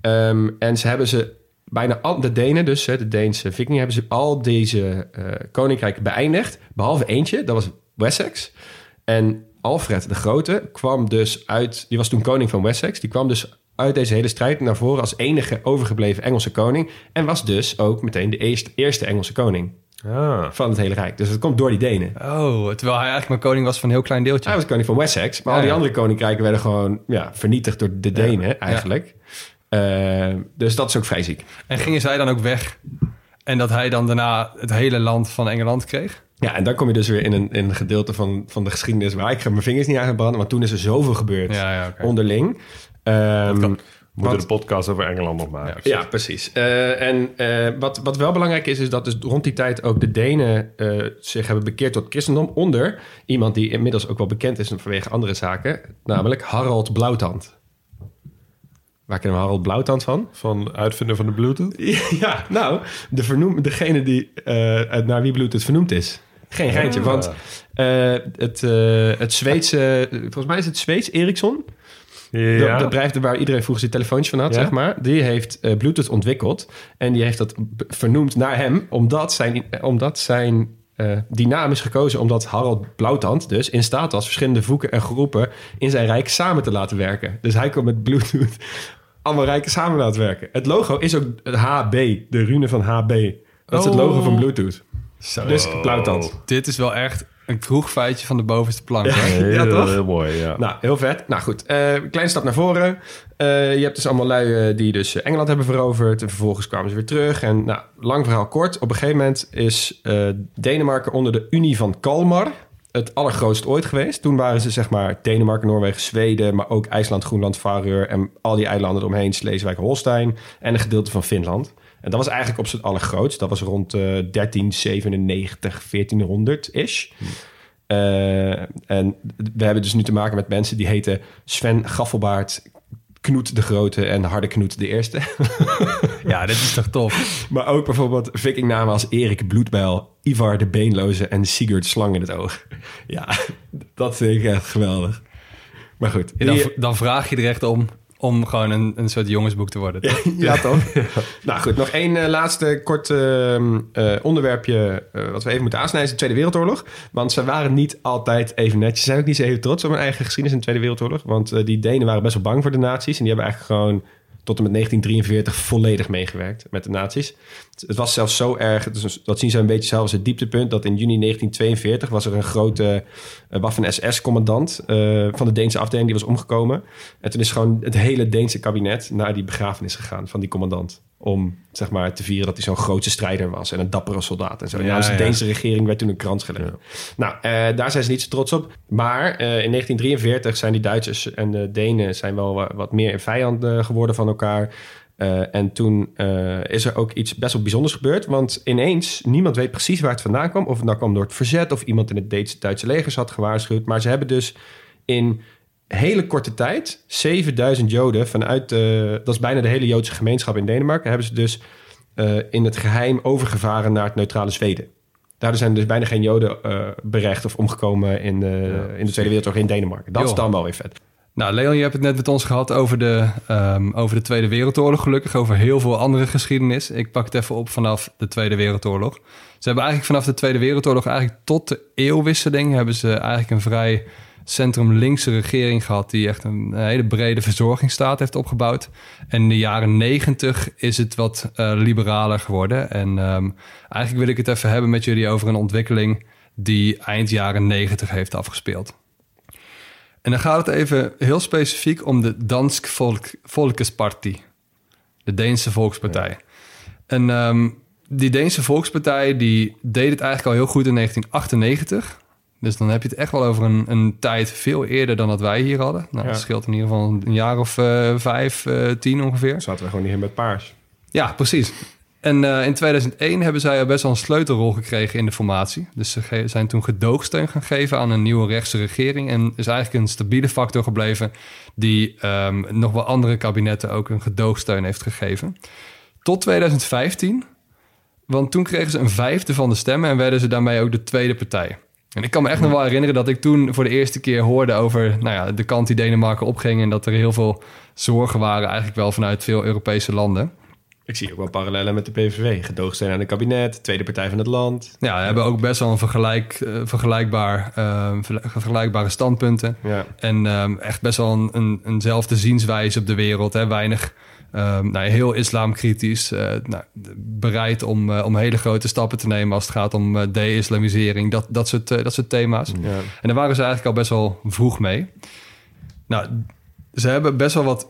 Speaker 3: Ehm, en ze hebben ze bijna al de Denen, dus de Deense vikingen, hebben ze al deze eh, koninkrijken beëindigd. Behalve eentje, dat was Wessex. En Alfred de Grote kwam dus uit, die was toen koning van Wessex, die kwam dus uit deze hele strijd naar voren als enige overgebleven Engelse koning. En was dus ook meteen de eerste, Engelse koning
Speaker 5: Ah.
Speaker 3: van het hele Rijk. Dus dat komt door die Denen.
Speaker 4: Oh, terwijl hij eigenlijk maar koning was van een heel klein deeltje.
Speaker 3: Hij was koning van Wessex, maar
Speaker 4: Ja,
Speaker 3: al die
Speaker 4: ja.
Speaker 3: andere koninkrijken werden gewoon ja, vernietigd door de Denen eigenlijk. Eh, dus dat is ook vrij ziek.
Speaker 4: En gingen zij dan ook weg? En dat hij dan daarna het hele land van Engeland kreeg?
Speaker 3: Ja, en dan kom je dus weer in een, in een gedeelte van, van de geschiedenis waar ik mijn vingers niet aan ga branden. Want toen is er zoveel gebeurd onderling. Ehm,
Speaker 5: We moeten de podcast over Engeland nog maken.
Speaker 3: ja, precies. Eh, en eh, wat, wat wel belangrijk is, is dat dus rond die tijd ook de Denen eh, zich hebben bekeerd tot christendom onder iemand die inmiddels ook wel bekend is vanwege andere zaken, namelijk Harald Blauwtand. Waar kennen we Harald Blauwtand van?
Speaker 5: Van uitvinder van de Bluetooth.
Speaker 3: Ja, nou, de vernoem, degene die, naar wie Bluetooth vernoemd is. Geen geintje,
Speaker 5: Ah.
Speaker 3: want het, het Zweedse, volgens mij is het Zweeds Ericsson,
Speaker 5: Ja.
Speaker 3: dat bedrijf waar iedereen vroeger zijn telefoontjes van had,
Speaker 5: Ja.
Speaker 3: zeg maar. Die heeft eh, Bluetooth ontwikkeld. En die heeft dat vernoemd naar hem, omdat zijn, omdat zijn die naam is gekozen omdat Harald Blauwtand dus in staat was verschillende voeken en groepen in zijn rijk samen te laten werken. Dus hij kon met Bluetooth allemaal rijken samen laten werken. Het logo is ook HB, de rune van HB. Dat is het
Speaker 4: Oh.
Speaker 3: logo van Bluetooth.
Speaker 4: Zo.
Speaker 3: Dus Blauwtand.
Speaker 4: Dit is wel echt een kroegfeitje van de bovenste plank. hè?
Speaker 5: Heel,
Speaker 3: Ja, toch?
Speaker 5: heel mooi, ja.
Speaker 3: Nou, heel vet. Nou goed, eh kleine stap naar voren. Eh, je hebt dus allemaal lui eh, die dus Engeland hebben veroverd. En vervolgens kwamen ze weer terug. En nou, lang verhaal kort. Op een gegeven moment is eh, Denemarken onder de Unie van Kalmar... het allergrootst ooit geweest. Toen waren ze zeg maar Denemarken, Noorwegen, Zweden... maar ook IJsland, Groenland, Faroe en al die eilanden eromheen... Sleeswijk, Holstein en een gedeelte van Finland. En dat was eigenlijk op zijn allergrootst. Dat was rond eh 1397, 1400-ish. Eh, en we hebben dus nu te maken met mensen die heten Sven Gaffelbaard, Knoet de Grote en Harde Knoet de Eerste.
Speaker 4: Ja, dit is toch tof.
Speaker 3: maar ook bijvoorbeeld vikingnamen als Erik Bloedbijl, Ivar de Beenloze en Sigurd Slang in het oog. Ja, dat vind ik echt geweldig. Maar goed.
Speaker 4: Dan, dan vraag je er echt om om gewoon een, een soort jongensboek te worden. toch?
Speaker 3: ja, toch? nou goed, nog één eh, laatste kort ehm, eh, onderwerpje eh, wat we even moeten aansnijden is de Tweede Wereldoorlog. Want ze waren niet altijd even netjes. Ze zijn ook niet zo even trots op hun eigen geschiedenis in de Tweede Wereldoorlog. Want eh, die Denen waren best wel bang voor de nazi's. En die hebben eigenlijk gewoon tot en met 1943 volledig meegewerkt met de nazi's. Het, was zelfs zo erg, dat zien ze een beetje zelf als het dieptepunt... dat in juni 1942 was er een grote uh, Waffen-SS-commandant... eh, van de Deense afdeling, die was omgekomen. En toen is gewoon het hele Deense kabinet naar die begrafenis gegaan van die commandant. Om zeg maar, te vieren dat hij zo'n grote strijder was en een dappere soldaat en zo.
Speaker 4: Ja,
Speaker 3: nou, de
Speaker 4: ja.
Speaker 3: Deense regering werd toen een krans gelegd. Nou, eh, daar zijn ze niet zo trots op. Maar eh, in 1943 zijn die Duitsers en de Denen zijn wel wa- wat meer vijanden geworden van elkaar. Eh, en toen eh, is er ook iets best wel bijzonders gebeurd. Want ineens, niemand weet precies waar het vandaan kwam. Of het nou kwam door het verzet of iemand in het Duitse, Duitse legers had gewaarschuwd. Maar ze hebben dus in hele korte tijd 7000 Joden vanuit, eh, dat is bijna de hele Joodse gemeenschap in Denemarken, hebben ze dus eh, in het geheim overgevaren naar het neutrale Zweden. Daardoor zijn dus bijna geen Joden eh, berecht of omgekomen in, eh, in de Tweede Wereldoorlog in Denemarken. Dat is dan wel weer vet.
Speaker 4: Nou, Leon, je hebt het net met ons gehad over de, ehm, over de Tweede Wereldoorlog. Gelukkig over heel veel andere geschiedenis. Ik pak het even op vanaf de Tweede Wereldoorlog. Ze hebben eigenlijk vanaf de Tweede Wereldoorlog eigenlijk tot de eeuwwisseling... hebben ze eigenlijk een vrij centrum-linkse regering gehad... die echt een hele brede verzorgingsstaat heeft opgebouwd. En in de jaren negentig is het wat eh, liberaler geworden. En ehm, eigenlijk wil ik het even hebben met jullie over een ontwikkeling... die eind jaren negentig heeft afgespeeld. En dan gaat het even heel specifiek om de Dansk Volk, Volkesparty. De Deense Volkspartij. En ehm, die Deense Volkspartij die deed het eigenlijk al heel goed in 1998. Dus dan heb je het echt wel over een, een tijd veel eerder dan dat wij hier hadden. Nou,
Speaker 3: Ja.
Speaker 4: Dat scheelt in ieder geval een jaar of eh, vijf, eh, tien ongeveer.
Speaker 3: Zaten we gewoon niet in met paars.
Speaker 4: Ja, precies. En eh, in 2001 hebben zij al best wel een sleutelrol gekregen in de formatie. Dus ze zijn toen gedoogsteun gaan geven aan een nieuwe rechtse regering. En is eigenlijk een stabiele factor gebleven... die ehm, nog wel andere kabinetten ook een gedoogsteun heeft gegeven. Tot 2015. Want toen kregen ze een vijfde van de stemmen... en werden ze daarmee ook de tweede partij. En ik kan me echt nog wel herinneren dat ik toen voor de eerste keer hoorde... over nou ja, de kant die Denemarken opging... en dat er heel veel zorgen waren eigenlijk wel vanuit veel Europese landen...
Speaker 3: Ik zie ook wel parallellen met de PVV. Gedoogsteun aan het kabinet, tweede partij van het land.
Speaker 4: Ja, we hebben ook best wel een vergelijk, eh, vergelijkbaar, eh, ver- vergelijkbare standpunten.
Speaker 3: Ja.
Speaker 4: En ehm, echt best wel een, een, eenzelfde zienswijze op de wereld. Hè? Weinig, ehm, nou, heel islamkritisch. eh, nou, bereid om, eh, om hele grote stappen te nemen als het gaat om eh, de-islamisering. Dat, dat, soort, dat soort thema's.
Speaker 3: Ja.
Speaker 4: En daar waren ze eigenlijk al best wel vroeg mee. Nou, ze hebben best wel wat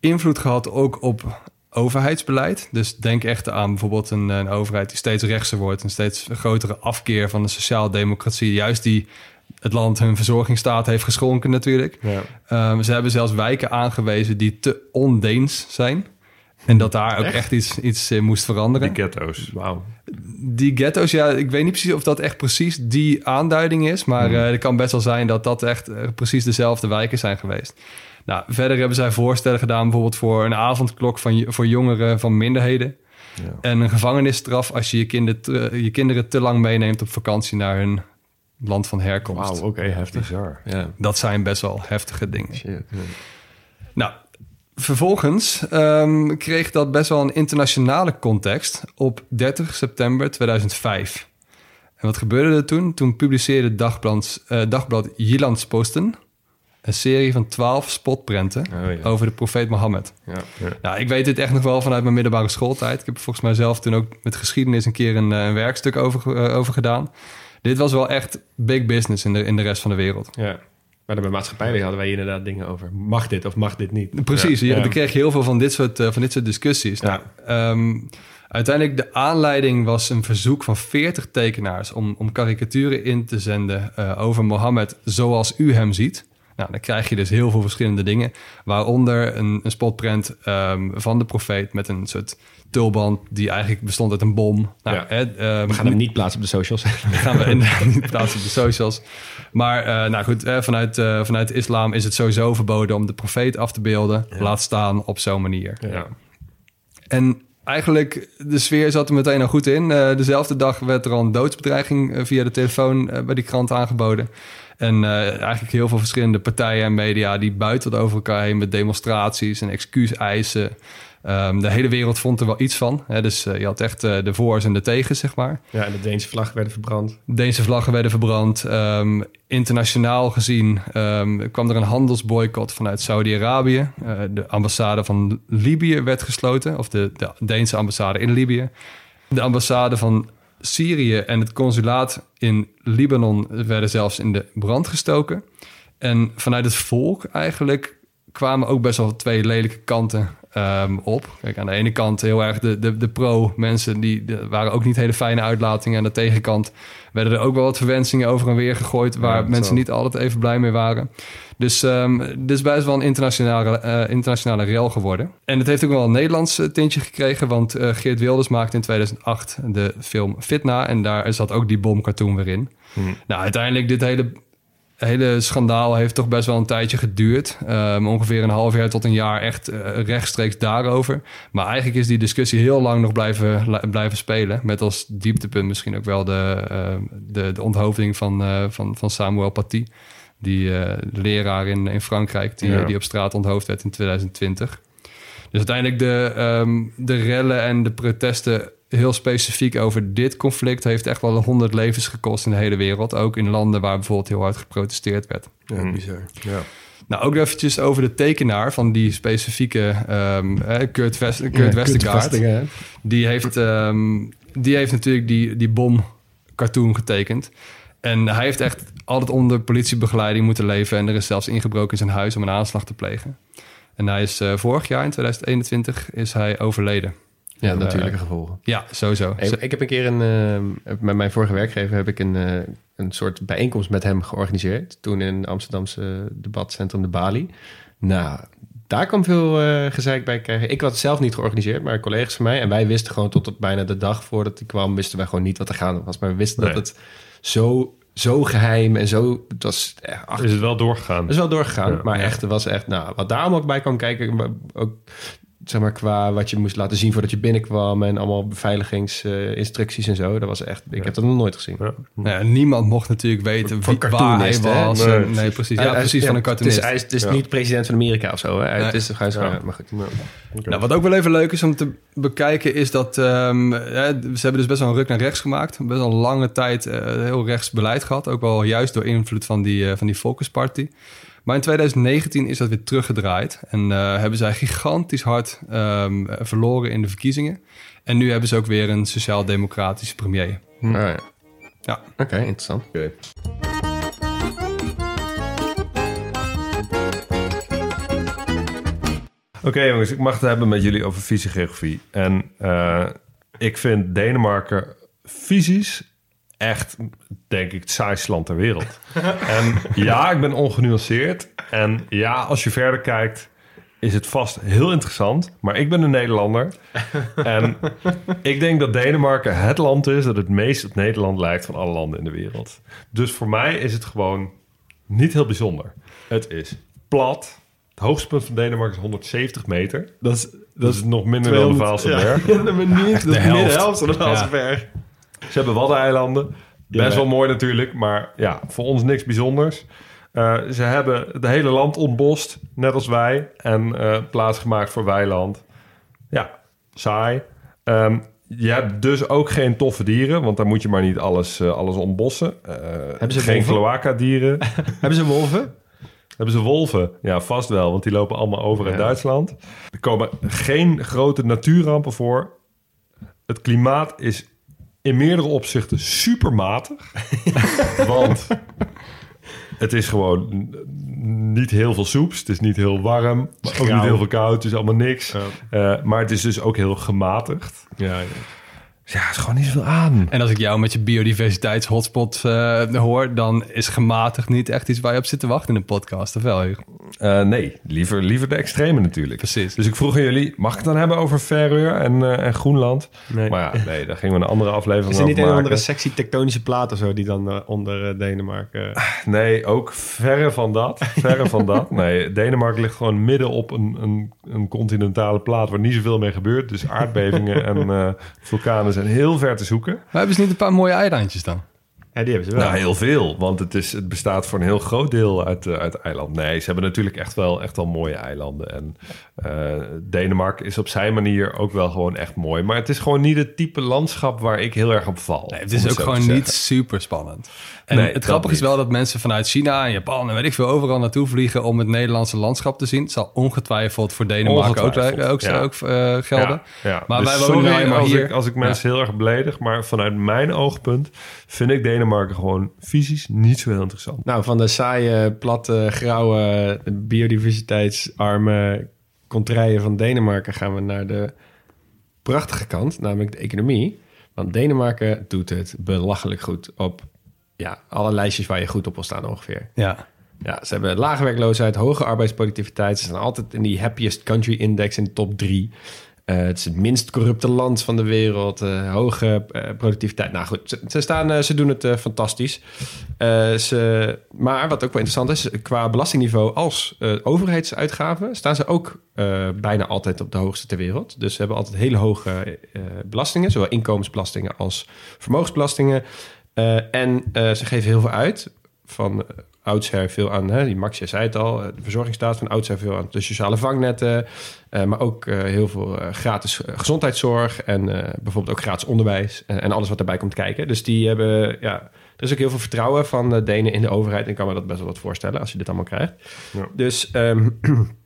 Speaker 4: invloed gehad ook op overheidsbeleid. Dus denk echt aan bijvoorbeeld een, een overheid die steeds rechtser wordt... een steeds grotere afkeer van de sociaaldemocratie. Juist die het land hun verzorgingsstaat heeft geschonken natuurlijk.
Speaker 3: Ja.
Speaker 4: Ehm, ze hebben zelfs wijken aangewezen die te ondeens zijn... En dat daar ook echt, iets, iets in moest veranderen.
Speaker 5: Die ghetto's.
Speaker 3: Wauw.
Speaker 4: Die ghetto's, ja, ik weet niet precies of dat echt precies die aanduiding is. Maar eh, het kan best wel zijn dat dat echt eh, precies dezelfde wijken zijn geweest. Nou, verder hebben zij voorstellen gedaan bijvoorbeeld voor een avondklok van, voor jongeren van minderheden.
Speaker 5: Ja.
Speaker 4: En een gevangenisstraf als je je, kinder je kinderen te lang meeneemt op vakantie naar hun land van herkomst.
Speaker 3: Wauw, oké, heftig.
Speaker 5: Bizar.
Speaker 3: Ja.
Speaker 4: Dat zijn best wel heftige dingen.
Speaker 3: Shit.
Speaker 4: Nou, vervolgens ehm, kreeg dat best wel een internationale context op 30 september 2005. En wat gebeurde er toen? Toen publiceerde Dagblad, eh, dagblad Jyllandsposten een serie van 12 spotprenten
Speaker 3: Oh, ja.
Speaker 4: over de profeet Mohammed.
Speaker 3: Ja.
Speaker 4: Nou, ik weet dit echt nog wel vanuit mijn middelbare schooltijd. Ik heb er volgens mij zelf toen ook met geschiedenis een keer een, eh, een werkstuk over, eh, over gedaan. Dit was wel echt big business in de, in de rest van de wereld.
Speaker 3: ja. Maar bij maatschappij hadden wij inderdaad dingen over. Mag dit of mag dit niet?
Speaker 4: Precies,
Speaker 3: Ja.
Speaker 4: ja.
Speaker 3: Ja.
Speaker 4: dan kreeg je heel veel van dit soort, eh, van dit soort discussies. Nou, ehm, uiteindelijk de aanleiding was een verzoek van 40 tekenaars... om, om karikaturen in te zenden eh, over Mohammed zoals u hem ziet. Nou, dan krijg je dus heel veel verschillende dingen. Waaronder een, een spotprint ehm, van de profeet met een soort tulband... die eigenlijk bestond uit een bom. Nou,
Speaker 3: Ja.
Speaker 4: hè, ehm,
Speaker 3: We gaan hem niet plaatsen op de socials.
Speaker 4: gaan we inderdaad niet plaatsen op de socials. Maar eh, nou goed, eh, vanuit, eh, vanuit islam is het sowieso verboden om de profeet af te beelden. Laat staan op zo'n manier.
Speaker 3: Ja.
Speaker 4: En eigenlijk, de sfeer zat er meteen al goed in. Eh, dezelfde dag werd er al een doodsbedreiging via de telefoon bij die krant aangeboden. En eh, eigenlijk heel veel verschillende partijen en media... die buiten over elkaar heen met demonstraties en excuuseisen. Ehm, de hele wereld vond er wel iets van. Hè? Dus eh, je had echt eh, de voor's en de tegens, zeg maar.
Speaker 3: ja, en de Deense vlag werden verbrand.
Speaker 4: Deense vlaggen werden verbrand. Ehm, internationaal gezien ehm, kwam er een handelsboycott vanuit Saudi-Arabië. De ambassade van Libië werd gesloten, of de, de Deense ambassade in Libië. De ambassade van Syrië en het consulaat in Libanon werden zelfs in de brand gestoken. En vanuit het volk eigenlijk kwamen ook best wel twee lelijke kanten ehm, op. Kijk, aan de ene kant heel erg de, de, de pro-mensen, die de- waren ook niet hele fijne uitlatingen. Aan de tegenkant werden er ook wel wat verwensingen over en weer gegooid... waar
Speaker 5: Ja,
Speaker 4: mensen niet altijd even blij mee waren. Dus ehm dit is best wel een internationale, eh, internationale rel geworden. En het heeft ook wel een Nederlands eh, tintje gekregen... want eh, Geert Wilders maakte in 2008 de film Fitna... en daar zat ook die bomcartoon weer in. Nou, uiteindelijk dit hele hele schandaal heeft toch best wel een tijdje geduurd. Um, ongeveer een half jaar tot een jaar echt uh, rechtstreeks daarover. Maar eigenlijk is die discussie heel lang nog blijven, blijven spelen. Met als dieptepunt misschien ook wel de, uh, de, de onthoofding van, uh, van, van Samuel Paty. Die leraar in, in Frankrijk die, ja. die op straat onthoofd werd in 2020. Dus uiteindelijk de, um, de rellen en de protesten heel specifiek over dit conflict heeft echt wel honderd levens gekost in de hele wereld. Ook in landen waar bijvoorbeeld heel hard geprotesteerd werd.
Speaker 3: Ja, bizar. Ja.
Speaker 4: Nou, ook eventjes over de tekenaar van die specifieke um, Kurt, West, Kurt ja, Westergaard. Die heeft, um, die heeft natuurlijk die, die bom cartoon getekend. En hij heeft echt altijd onder politiebegeleiding moeten leven. En er is zelfs ingebroken in zijn huis om een aanslag te plegen. En hij is uh, vorig jaar, in 2021, is hij overleden.
Speaker 3: Ja, natuurlijke gevolgen.
Speaker 4: Ja, sowieso.
Speaker 3: Ik, ik heb een keer een, uh, met mijn vorige werkgever heb ik een, uh, een soort bijeenkomst met hem georganiseerd. Toen in Amsterdamse debatcentrum de Bali. Nou, daar kwam veel uh, gezeik bij krijgen. Ik had het zelf niet georganiseerd, maar collega's van mij. En wij wisten gewoon tot op bijna de dag voordat hij kwam, wisten wij gewoon niet wat er gaande was. Maar we wisten nee. dat het zo, zo geheim en zo... Het was,
Speaker 5: ach, is het wel doorgegaan?
Speaker 3: Het is wel doorgegaan, ja, maar echt, het was echt... Nou, wat daar allemaal bij kwam kijken, ook zeg maar, qua wat je moest laten zien voordat je binnenkwam en allemaal beveiligingsinstructies uh, en zo. Dat was echt, ik ja. heb dat nog nooit gezien. Ja.
Speaker 4: Nou ja, niemand mocht natuurlijk weten wie, waar hij was. Nee, nee, precies. Ja, precies van een cartoonist.
Speaker 3: Het is, het is niet president van Amerika of zo. Hè? Nee. Het is gewoon ja. maar goed.
Speaker 4: Okay. Nou, wat ook wel even leuk is om te bekijken is dat um, ze hebben dus best wel een ruk naar rechts gemaakt. Best wel een lange tijd uh, heel rechts beleid gehad. Ook wel juist door invloed van die, uh, van die Focus Party. Maar in 2019 is dat weer teruggedraaid. En uh, hebben zij gigantisch hard um, verloren in de verkiezingen. En nu hebben ze ook weer een sociaal-democratische premier.
Speaker 3: Hm. Ah, ja.
Speaker 4: ja.
Speaker 3: Oké, okay, interessant. Okay.
Speaker 5: Oké okay, jongens, ik mag het hebben met jullie over fysiografie. En uh, ik vind Denemarken fysisch echt, denk ik, het saaiste land ter wereld. en ja, ik ben ongenuanceerd. En ja, als je verder kijkt, is het vast heel interessant. Maar ik ben een Nederlander. en ik denk dat Denemarken het land is dat het meest op Nederland lijkt van alle landen in de wereld. Dus voor mij is het gewoon niet heel bijzonder. Het is plat. Het hoogste punt van Denemarken is 170 meter.
Speaker 3: Dat is,
Speaker 5: dat is nog minder 200, dan de Vaalselberg.
Speaker 3: Ja, ja, maar niet, de, helft. de helft van de Vaalselberg. Ja.
Speaker 5: Ze hebben Waddeneilanden. Best ja. wel mooi natuurlijk, maar ja, voor ons niks bijzonders. Uh, ze hebben het hele land ontbost, net als wij, en uh, plaats gemaakt voor weiland. Ja, saai. Um, je hebt dus ook geen toffe dieren, want daar moet je maar niet alles, uh, alles ontbossen. hebben ze geen cloaca-dieren.
Speaker 3: hebben ze wolven?
Speaker 5: Hebben ze wolven? Ja, vast wel, want die lopen allemaal over in Duitsland. Er komen geen grote natuurrampen voor. Het klimaat is in meerdere opzichten supermatig. want het is gewoon niet heel veel soeps. Het is niet heel warm, maar ook niet heel veel koud. Het is allemaal niks. Ja. Uh, maar het is dus ook heel gematigd.
Speaker 3: Ja, ja.
Speaker 5: Ja, het is gewoon niet zoveel aan.
Speaker 4: En als ik jou met je biodiversiteitshotspot uh, hoor, dan is gematigd niet echt iets waar je op zit te wachten in een podcast, of wel?
Speaker 5: Uh, nee, liever, liever de extreme natuurlijk.
Speaker 4: Precies.
Speaker 5: Dus ik vroeg aan jullie, mag ik het dan hebben over Verreur en, uh, en Groenland? Nee. Maar ja, nee, daar gingen we een andere aflevering
Speaker 3: over Is er niet een andere sectie tektonische plaat of zo die dan onder Denemarken...
Speaker 5: Nee, ook verre van dat. Verre van dat. Nee, Denemarken ligt gewoon midden op een, een, een continentale plaat waar niet zoveel mee gebeurt. Dus aardbevingen en vulkanen zijn heel ver te zoeken. Maar
Speaker 4: hebben ze niet een paar mooie eilandjes dan?
Speaker 3: Ja, die hebben ze wel.
Speaker 5: Nou, heel veel. Want het, is, het bestaat voor een heel groot deel uit, uh, uit eiland. Nee, ze hebben natuurlijk echt wel, echt wel mooie eilanden. En uh, Denemarken is op zijn manier ook wel gewoon echt mooi. Maar het is gewoon niet het type landschap waar ik heel erg op val.
Speaker 4: Nee, het is ook gewoon niet super spannend. En nee, het grappige is wel dat mensen vanuit China en Japan en weet ik veel overal naartoe vliegen om het Nederlandse landschap te zien. Het zal ongetwijfeld voor Denemarken ook, ook, ja. ook uh, gelden.
Speaker 5: Ja, ja. Maar dus wij wonen nou maar als hier. Ik, als ik mensen heel erg beledig, maar vanuit mijn oogpunt vind ik Denemarken gewoon fysisch niet zo heel interessant.
Speaker 3: Nou, van de saaie, platte, grauwe, biodiversiteitsarme contraien van Denemarken gaan we naar de prachtige kant, namelijk de economie. Want Denemarken doet het belachelijk goed op ja, alle lijstjes waar je goed op wil staan ongeveer.
Speaker 4: Ja.
Speaker 3: Ja, ze hebben lage werkloosheid, hoge arbeidsproductiviteit. Ze zijn altijd in die happiest country index in de top drie. Eh, het is het minst corrupte land van de wereld. eh, hoge eh, productiviteit. Nou goed, ze, ze staan, ze doen het fantastisch. Ze, maar wat ook wel interessant is, qua belastingniveau als overheidsuitgaven staan ze ook bijna altijd op de hoogste ter wereld. Dus ze hebben altijd hele hoge belastingen, zowel inkomensbelastingen als vermogensbelastingen. En ze geven heel veel uit. Van oudsher veel aan, hè, die Max, jij zei het al, eh, de verzorgingsstaat van oudsher veel aan de sociale vangnetten. eh, maar ook eh, heel veel gratis gezondheidszorg en bijvoorbeeld ook gratis onderwijs en, en alles wat erbij komt kijken. Dus die hebben, ja, er is ook heel veel vertrouwen van de Denen in de overheid. En ik kan me dat best wel wat voorstellen als je dit allemaal krijgt.
Speaker 5: Ja.
Speaker 3: Dus ehm,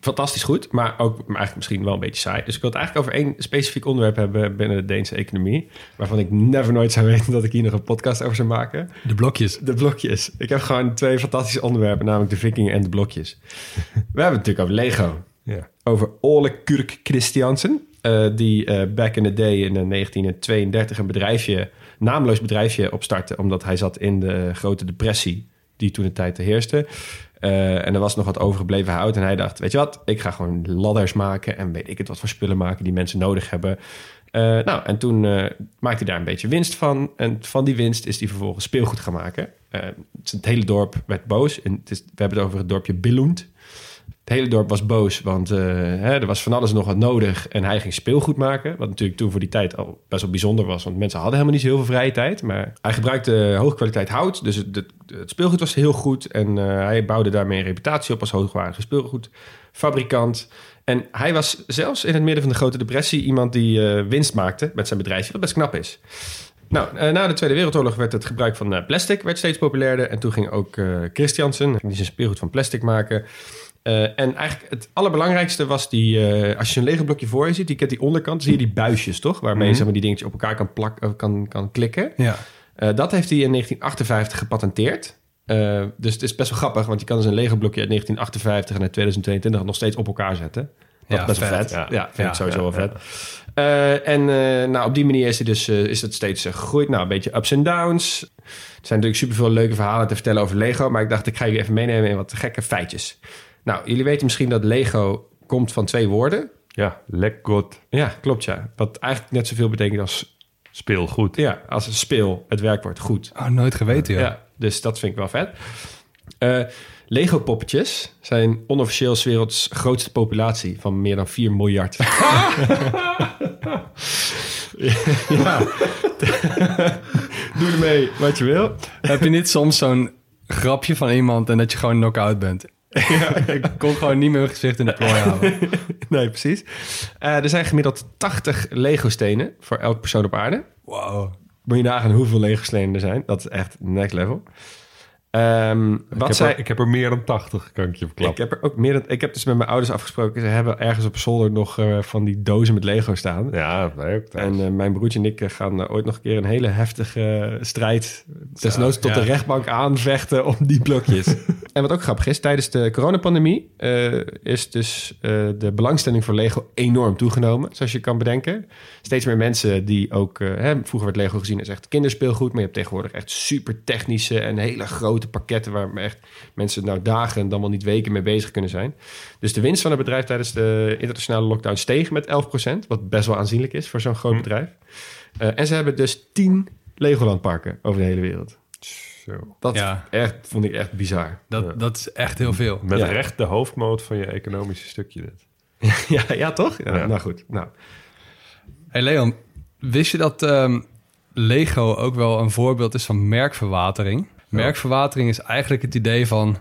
Speaker 3: fantastisch goed, maar ook maar eigenlijk misschien wel een beetje saai. Dus ik wil het eigenlijk over één specifiek onderwerp hebben binnen de Deense economie. Waarvan ik never nooit zou weten dat ik hier nog een podcast over zou maken.
Speaker 4: De blokjes.
Speaker 3: De blokjes. Ik heb gewoon twee fantastische onderwerpen, namelijk de vikingen en de blokjes. We hebben het natuurlijk over Lego.
Speaker 5: Ja.
Speaker 3: Over Ole Kurk Christiansen. eh, die eh, back in the day in eh, 1932 een bedrijfje, naamloos bedrijfje opstartte. Omdat hij zat in de grote depressie die toen de tijd heerste. Eh, en er was nog wat overgebleven hout. En hij dacht, weet je wat, ik ga gewoon ladders maken... en weet ik het wat voor spullen maken die mensen nodig hebben. Eh, nou, en toen eh, maakte hij daar een beetje winst van. En van die winst is hij vervolgens speelgoed gaan maken. Het, het hele dorp werd boos. En het is, we hebben het over het dorpje Billund. Het hele dorp was boos, want eh, hè, er was van alles nog wat nodig. En hij ging speelgoed maken. Wat natuurlijk toen voor die tijd al best wel bijzonder was. Want mensen hadden helemaal niet zo heel veel vrije tijd. Maar hij gebruikte hoge kwaliteit hout. Dus het, het, speelgoed was heel goed. En eh, hij bouwde daarmee een reputatie op als hoogwaardige speelgoedfabrikant. En hij was zelfs in het midden van de grote depressie... iemand die eh, winst maakte met zijn bedrijfje. Wat best knap is. Nou, na de Tweede Wereldoorlog werd het gebruik van plastic werd steeds populairder. En toen ging ook Christiansen, die zijn speelgoed van plastic maken. Eh, en eigenlijk het allerbelangrijkste was die, eh, als je een Lego blokje voor je ziet, die kent die onderkant, zie je die buisjes, toch? Waarmee je zeg maar, die dingetjes op elkaar kan, plak, eh, kan, kan klikken.
Speaker 4: Ja.
Speaker 3: Dat heeft hij in 1958 gepatenteerd. Dus het is best wel grappig, want je kan dus een Lego blokje uit 1958 en uit 2022 nog steeds op elkaar zetten. Dat
Speaker 4: Ja,
Speaker 3: is best
Speaker 4: vet.
Speaker 3: vet. Ja,
Speaker 5: Ja.
Speaker 3: vind
Speaker 4: Ja,
Speaker 3: ik sowieso wel vet. En nou, op die manier is, hij dus, is het steeds gegroeid. Nou, een beetje ups en downs. Er zijn natuurlijk superveel leuke verhalen te vertellen over Lego. Maar ik dacht, ik ga jullie even meenemen in wat gekke feitjes. Nou, jullie weten misschien dat Lego komt van twee woorden.
Speaker 5: Ja, lekgot
Speaker 3: Ja, klopt ja. Wat eigenlijk net zoveel betekent als,
Speaker 5: speelgoed.
Speaker 3: ja, als een speel, het werkwoord goed.
Speaker 4: Oh, nooit geweten, joh.
Speaker 3: Ja, dus dat vind ik wel vet. Eh, Lego poppetjes zijn onofficieel werelds grootste populatie van meer dan 4 miljard. ja. Doe ermee wat je wil.
Speaker 4: Heb je niet soms zo'n grapje van iemand en dat je gewoon knock-out bent? ik kon gewoon niet meer mijn gezicht in de plooi houden.
Speaker 3: Nee, precies. Eh, er zijn gemiddeld 80 Lego stenen voor elk persoon op aarde.
Speaker 4: Wow.
Speaker 3: Moet je nagaan hoeveel Lego stenen er zijn. Dat is echt next level. Ehm,
Speaker 5: Ik
Speaker 3: wat
Speaker 5: heb,
Speaker 3: zij...
Speaker 5: er, ik heb er meer dan 80, kan ik je
Speaker 3: Ik
Speaker 5: verklappen.
Speaker 3: heb er ook meer dan. Ik heb dus met mijn ouders afgesproken. Ze hebben ergens op zolder nog eh, van die dozen met Lego staan.
Speaker 5: Ja, thuis.
Speaker 3: En eh, mijn broertje en ik gaan ooit nog een keer een hele heftige strijd. Desnoods tot
Speaker 4: ja.
Speaker 3: de rechtbank aanvechten om die blokjes. En wat ook grappig is, tijdens de coronapandemie eh, is dus eh, de belangstelling voor Lego enorm toegenomen. Zoals je kan bedenken. Steeds meer mensen die ook. eh, hè, vroeger werd Lego gezien als echt kinderspeelgoed. Maar je hebt tegenwoordig echt super technische en hele grote pakketten. Waar echt mensen nou dagen en dan wel niet weken mee bezig kunnen zijn. Dus de winst van het bedrijf tijdens de internationale lockdown steeg met 11%. Wat best wel aanzienlijk is voor zo'n groot bedrijf. Eh, en ze hebben dus 10 Legoland parken over de hele wereld.
Speaker 5: Zo.
Speaker 3: Dat
Speaker 4: Ja.
Speaker 3: echt, vond ik echt bizar.
Speaker 4: Dat, dat is echt heel veel.
Speaker 5: Met
Speaker 3: Ja.
Speaker 5: recht de hoofdmoot van je economische stukje dit.
Speaker 3: ja, ja, toch? Ja,
Speaker 5: Ja.
Speaker 3: Nou goed. Nou,
Speaker 4: Hey Leon, wist je dat ehm, Lego ook wel een voorbeeld is van merkverwatering? Merkverwatering is eigenlijk het idee van...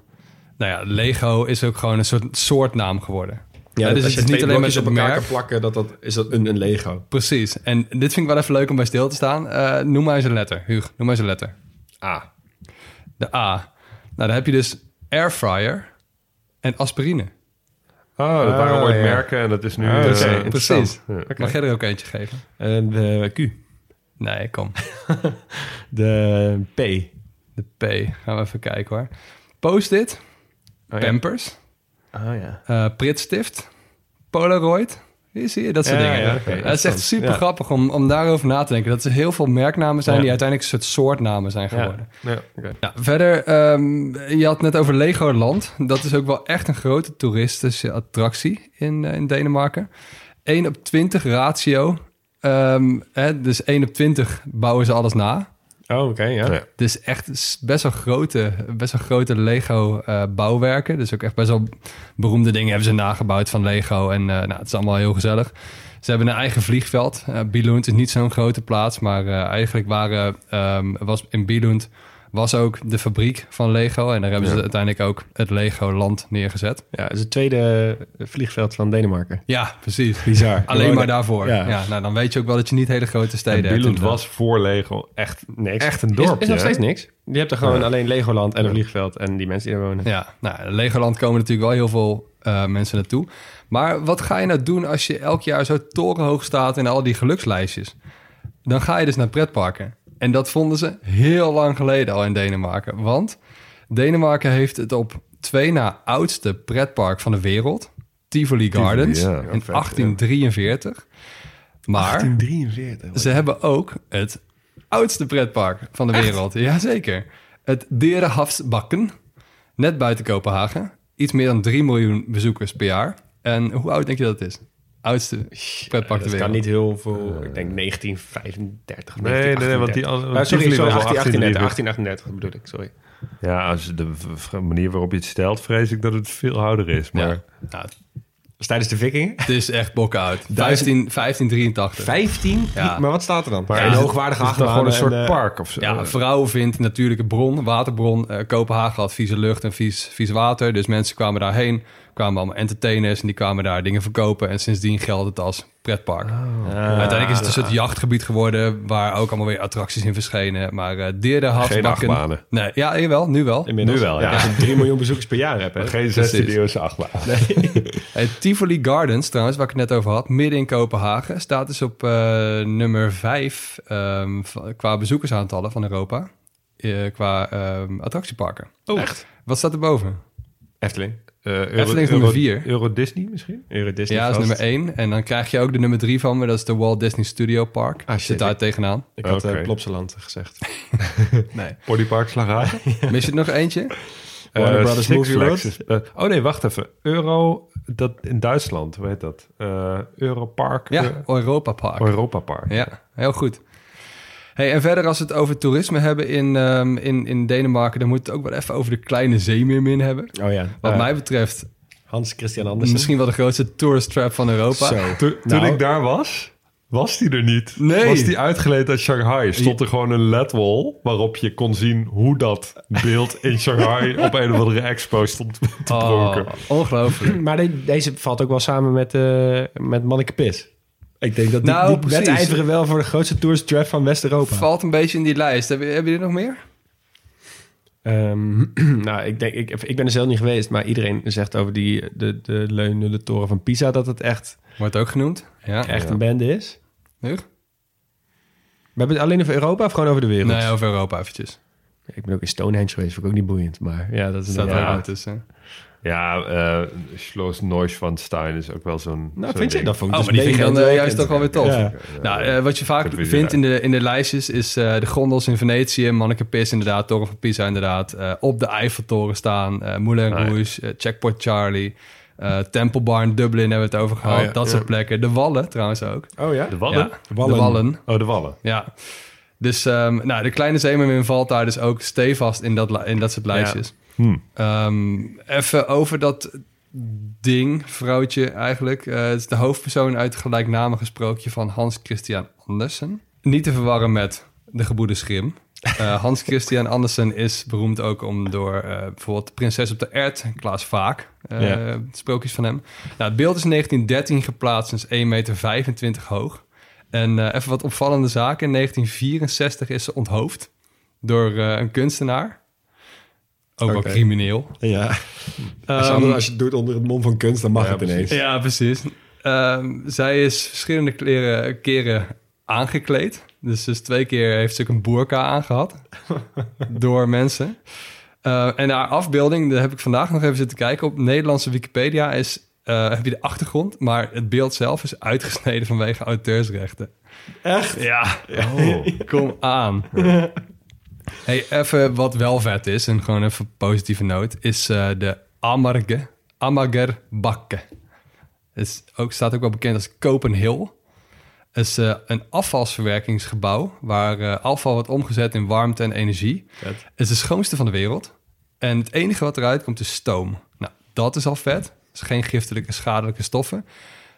Speaker 4: Nou ja, Lego is ook gewoon een soort soortnaam geworden.
Speaker 3: ja,
Speaker 4: dus
Speaker 3: dus als
Speaker 4: het is niet alleen met
Speaker 3: op elkaar
Speaker 4: merk.
Speaker 3: kan plakken, dat, dat, is dat een, een Lego.
Speaker 4: Precies. En dit vind ik wel even leuk om bij stil te staan. Eh, noem maar eens een letter. Huug, noem maar eens een letter.
Speaker 3: A.
Speaker 4: De A. Nou, dan heb je dus airfryer en aspirine.
Speaker 5: Oh, dat waren
Speaker 3: Ah,
Speaker 5: ooit
Speaker 3: ja.
Speaker 5: merken en dat is nu...
Speaker 3: Ah,
Speaker 5: eh, ja.
Speaker 4: Precies.
Speaker 5: Ja.
Speaker 4: Mag jij er ook eentje geven?
Speaker 3: En de Q.
Speaker 4: Nee, kom.
Speaker 3: De P.
Speaker 4: De P. Gaan we even kijken hoor. Post-it.
Speaker 3: Oh, ja.
Speaker 4: Pampers.
Speaker 3: Oh ja.
Speaker 4: eh Pritstift. Polaroid. Zie je, dat soort
Speaker 3: Ja,
Speaker 4: dingen.
Speaker 3: ja,
Speaker 4: het is echt super grappig om, om daarover na te denken. Dat er heel veel merknamen zijn die uiteindelijk een soort soortnamen zijn geworden.
Speaker 5: Ja.
Speaker 3: Oké.
Speaker 4: Ja, verder, ehm, je had net over Legoland. Dat is ook wel echt een grote toeristische attractie in, eh, in Denemarken. 1 op 20 ratio. Ehm, hè, dus 1 op 20 bouwen ze alles na.
Speaker 3: Oh, oké, ja.
Speaker 5: Ja.
Speaker 4: Dus echt best wel grote, best wel grote Lego eh, bouwwerken. Dus ook echt best wel beroemde dingen hebben ze nagebouwd van Lego. En eh, nou, het is allemaal heel gezellig. Ze hebben een eigen vliegveld. Eh Billund is niet zo'n grote plaats, maar eh, eigenlijk waren, ehm, was in Billund was ook de fabriek van Lego. En daar hebben ze uiteindelijk ook het Lego-land neergezet.
Speaker 3: Ja, het is het tweede vliegveld van Denemarken.
Speaker 4: Ja, precies.
Speaker 3: Bizar.
Speaker 4: Alleen maar daarvoor.
Speaker 3: Ja.
Speaker 4: Ja. nou, dan weet je ook wel dat je niet hele grote
Speaker 5: En
Speaker 4: steden hebt.
Speaker 5: Billund
Speaker 4: inderdaad.
Speaker 5: was voor Lego echt,
Speaker 3: Niks.
Speaker 5: echt een
Speaker 3: Is,
Speaker 5: dorpje.
Speaker 3: is nog steeds niks. Je hebt er gewoon
Speaker 5: Ja.
Speaker 3: alleen Legoland en een vliegveld en die mensen die er wonen.
Speaker 4: Ja, nou, Legoland komen natuurlijk wel heel veel eh, mensen naartoe. Maar wat ga je nou doen als je elk jaar zo torenhoog staat in al die gelukslijstjes? Dan ga je dus naar pretparken. En dat vonden ze heel lang geleden al in Denemarken. Want Denemarken heeft het op twee na oudste pretpark van de wereld. Tivoli Gardens
Speaker 5: ja.
Speaker 4: in
Speaker 5: Ja, vet, ja.
Speaker 4: 1843. Maar
Speaker 3: 1843.
Speaker 4: ze hebben ook het oudste pretpark van de wereld. Jazeker. Het Derenhafsbakken, net buiten Kopenhagen. Iets meer dan 3 miljoen bezoekers per jaar. En hoe oud denk je dat het is? Oudste pretpark ter
Speaker 3: dat kan
Speaker 4: wereld.
Speaker 3: niet heel veel. Ik denk 1935.
Speaker 5: Nee, nee, nee, want die
Speaker 3: 1938.
Speaker 5: andere-
Speaker 3: Ah, sorry, sorry,
Speaker 5: was al
Speaker 3: 1838,
Speaker 5: 1838.
Speaker 3: 1838 bedoel ik, sorry.
Speaker 5: Ja, als de manier waarop je het stelt, vrees ik dat het veel ouder is. Maar
Speaker 4: Ja. Nou,
Speaker 3: Dat is tijdens de vikingen.
Speaker 4: het is echt bokken.
Speaker 3: Duizend-
Speaker 4: 15, 1583.
Speaker 3: 15?
Speaker 4: Ja.
Speaker 3: Maar wat staat er dan?
Speaker 5: Maar
Speaker 3: een hoogwaardige
Speaker 5: is gewoon een soort
Speaker 3: en, eh,
Speaker 5: park of zo?
Speaker 4: Ja, vrouwen vindt natuurlijke bron, waterbron. Eh, Kopenhagen had vieze lucht en vies, vies water. Dus mensen kwamen daarheen, kwamen allemaal entertainers... en die kwamen daar dingen verkopen. En sindsdien geldt het als pretpark. Uiteindelijk is het dus het jachtgebied geworden... waar ook allemaal weer attracties in verschenen. Maar eh Deerde
Speaker 5: Geen
Speaker 4: Hafsbakken...
Speaker 5: achtbanen.
Speaker 4: Nee, ja, jawel, nu wel.
Speaker 3: Inmiddels.
Speaker 5: Nu wel, ja.
Speaker 3: Als je 3 miljoen bezoekers per jaar hebt, hè?
Speaker 5: Geen. 16e eeuwse achtbaan.
Speaker 4: Het Tivoli Gardens, trouwens, waar ik het net over had, midden in Kopenhagen, staat dus op eh, nummer 5 qua bezoekersaantallen van Europa. eh, qua ehm, attractieparken.
Speaker 3: Oh, echt?
Speaker 4: Wat staat er boven?
Speaker 3: Efteling.
Speaker 5: Eh, Euro,
Speaker 4: Efteling is
Speaker 5: Euro-
Speaker 4: nummer vier.
Speaker 5: Euro Disney misschien?
Speaker 3: Euro Disney
Speaker 4: ja, dat is
Speaker 3: vast.
Speaker 4: nummer 1. En dan krijg je ook de nummer 3 van me, dat is de Walt Disney Studio Park.
Speaker 3: Ah, shit.
Speaker 4: Zit daar tegenaan.
Speaker 3: Ik had eh, Plopsaland gezegd.
Speaker 4: Nee.
Speaker 5: Bodypark Slagharen?
Speaker 4: Mis je er nog eentje?
Speaker 3: Warner
Speaker 5: Eh,
Speaker 3: Brothers
Speaker 5: Six
Speaker 3: Movie
Speaker 5: Flags oh nee, wacht even. Euro, dat in Duitsland, hoe heet dat? Eh Europark?
Speaker 4: Ja, Europa Park.
Speaker 5: Europa Park.
Speaker 4: Ja, heel goed. Hey, en verder als we het over toerisme hebben in, ehm, in, in Denemarken... dan moet het ook wel even over de kleine zeemeermin hebben.
Speaker 3: Oh ja.
Speaker 4: Wat
Speaker 3: Eh,
Speaker 4: mij betreft
Speaker 3: Hans Christian Andersen.
Speaker 4: misschien wel de grootste tourist trap van Europa.
Speaker 3: Zo.
Speaker 5: Toen, toen
Speaker 3: Nou.
Speaker 5: ik daar was, was die er niet.
Speaker 4: Nee.
Speaker 5: Was die uitgeleend uit Shanghai. Stond er gewoon een ledwall waarop je kon zien hoe dat beeld in Shanghai op een of andere expo stond te
Speaker 4: Oh,
Speaker 5: pronken.
Speaker 4: ongelooflijk.
Speaker 3: Maar de- deze valt ook wel samen met, eh met Manneke Pis. Ik denk dat die,
Speaker 4: Nou,
Speaker 3: die
Speaker 4: precies.
Speaker 3: wedijveren wel voor de grootste tourist trap van West-Europa.
Speaker 4: Valt een beetje in die lijst. Hebben, hebben jullie er nog meer?
Speaker 3: Ehm, nou, ik, denk, ik, ik ben er zelf niet geweest, maar iedereen zegt over die, de, de leunende toren van Pisa dat het echt,
Speaker 4: Wordt ook genoemd. Ja.
Speaker 3: echt een bende is. We hebben het alleen over Europa of gewoon over de wereld?
Speaker 4: Nee, over Europa eventjes.
Speaker 3: Ik ben ook in Stonehenge geweest, vind ik ook niet boeiend. Maar ja, dat is
Speaker 4: Staat
Speaker 3: een
Speaker 4: er
Speaker 5: Ja.
Speaker 4: tussen.
Speaker 5: Ja, eh Schloss Neuschwanstein is ook wel zo'n
Speaker 3: Nou, vind je dat? Vond ik
Speaker 4: Oh,
Speaker 3: dus
Speaker 4: maar die vind je dan eh, juist toch wel weer tof.
Speaker 3: Ja.
Speaker 4: Nou, eh, wat je vaak vindt in de, in de lijstjes is eh, de gondels in Venetië, Manneke Pis inderdaad, Toren van Pisa inderdaad, eh, op de Eiffeltoren staan, eh Moulin
Speaker 5: Ah, ja.
Speaker 4: Rouge, Checkpoint Charlie, eh Temple Bar in Dublin hebben we het over gehad,
Speaker 3: Oh, ja.
Speaker 4: dat
Speaker 3: Ja.
Speaker 4: soort plekken. De Wallen trouwens ook.
Speaker 3: Oh ja?
Speaker 5: De Wallen?
Speaker 4: Ja,
Speaker 3: Wallen.
Speaker 4: De Wallen,
Speaker 5: Oh, de Wallen.
Speaker 4: ja. Dus um, nou, de kleine zeemermin valt daar dus ook stevast in dat, in dat soort lijstjes.
Speaker 5: Hm.
Speaker 4: Ehm, even over dat ding, vrouwtje eigenlijk. Eh, het is de hoofdpersoon uit het gelijknamige sprookje van Hans Christian Andersen. Niet te verwarren met de geboede Schrim. Eh, Hans Christian Andersen is beroemd ook om door eh, bijvoorbeeld Prinses op de Ert, Klaas Vaak, sprookjes van hem. Nou, het beeld is in 1913 geplaatst en is 1,25 meter hoog. En even wat opvallende zaken. In 1964 is ze onthoofd door een kunstenaar. Ook wel crimineel.
Speaker 3: Ja. Als, je,
Speaker 4: Ehm,
Speaker 3: als je het doet onder het mom van kunst, dan mag
Speaker 5: Ja,
Speaker 3: het ineens.
Speaker 4: Ja, precies. Ehm, zij is verschillende kleren, keren aangekleed. Dus, dus twee keer heeft ze ook een boerka aangehad door mensen. Eh, en haar afbeelding, daar heb ik vandaag nog even zitten kijken. Op Nederlandse Wikipedia is, eh, heb je de achtergrond, maar het beeld zelf is uitgesneden vanwege auteursrechten.
Speaker 3: Echt?
Speaker 4: Ja,
Speaker 5: Oh.
Speaker 4: kom aan. Hey, even wat wel vet is, en gewoon even een positieve noot, is eh, de Amarge, Amager Bakke. Het is ook, staat ook wel bekend als Copenhill. Het is eh, een afvalsverwerkingsgebouw waar eh, afval wordt omgezet in warmte en energie. Het is de schoonste van de wereld. En het enige wat eruit komt is stoom. Nou, dat is al vet. Het is geen giftige, schadelijke stoffen.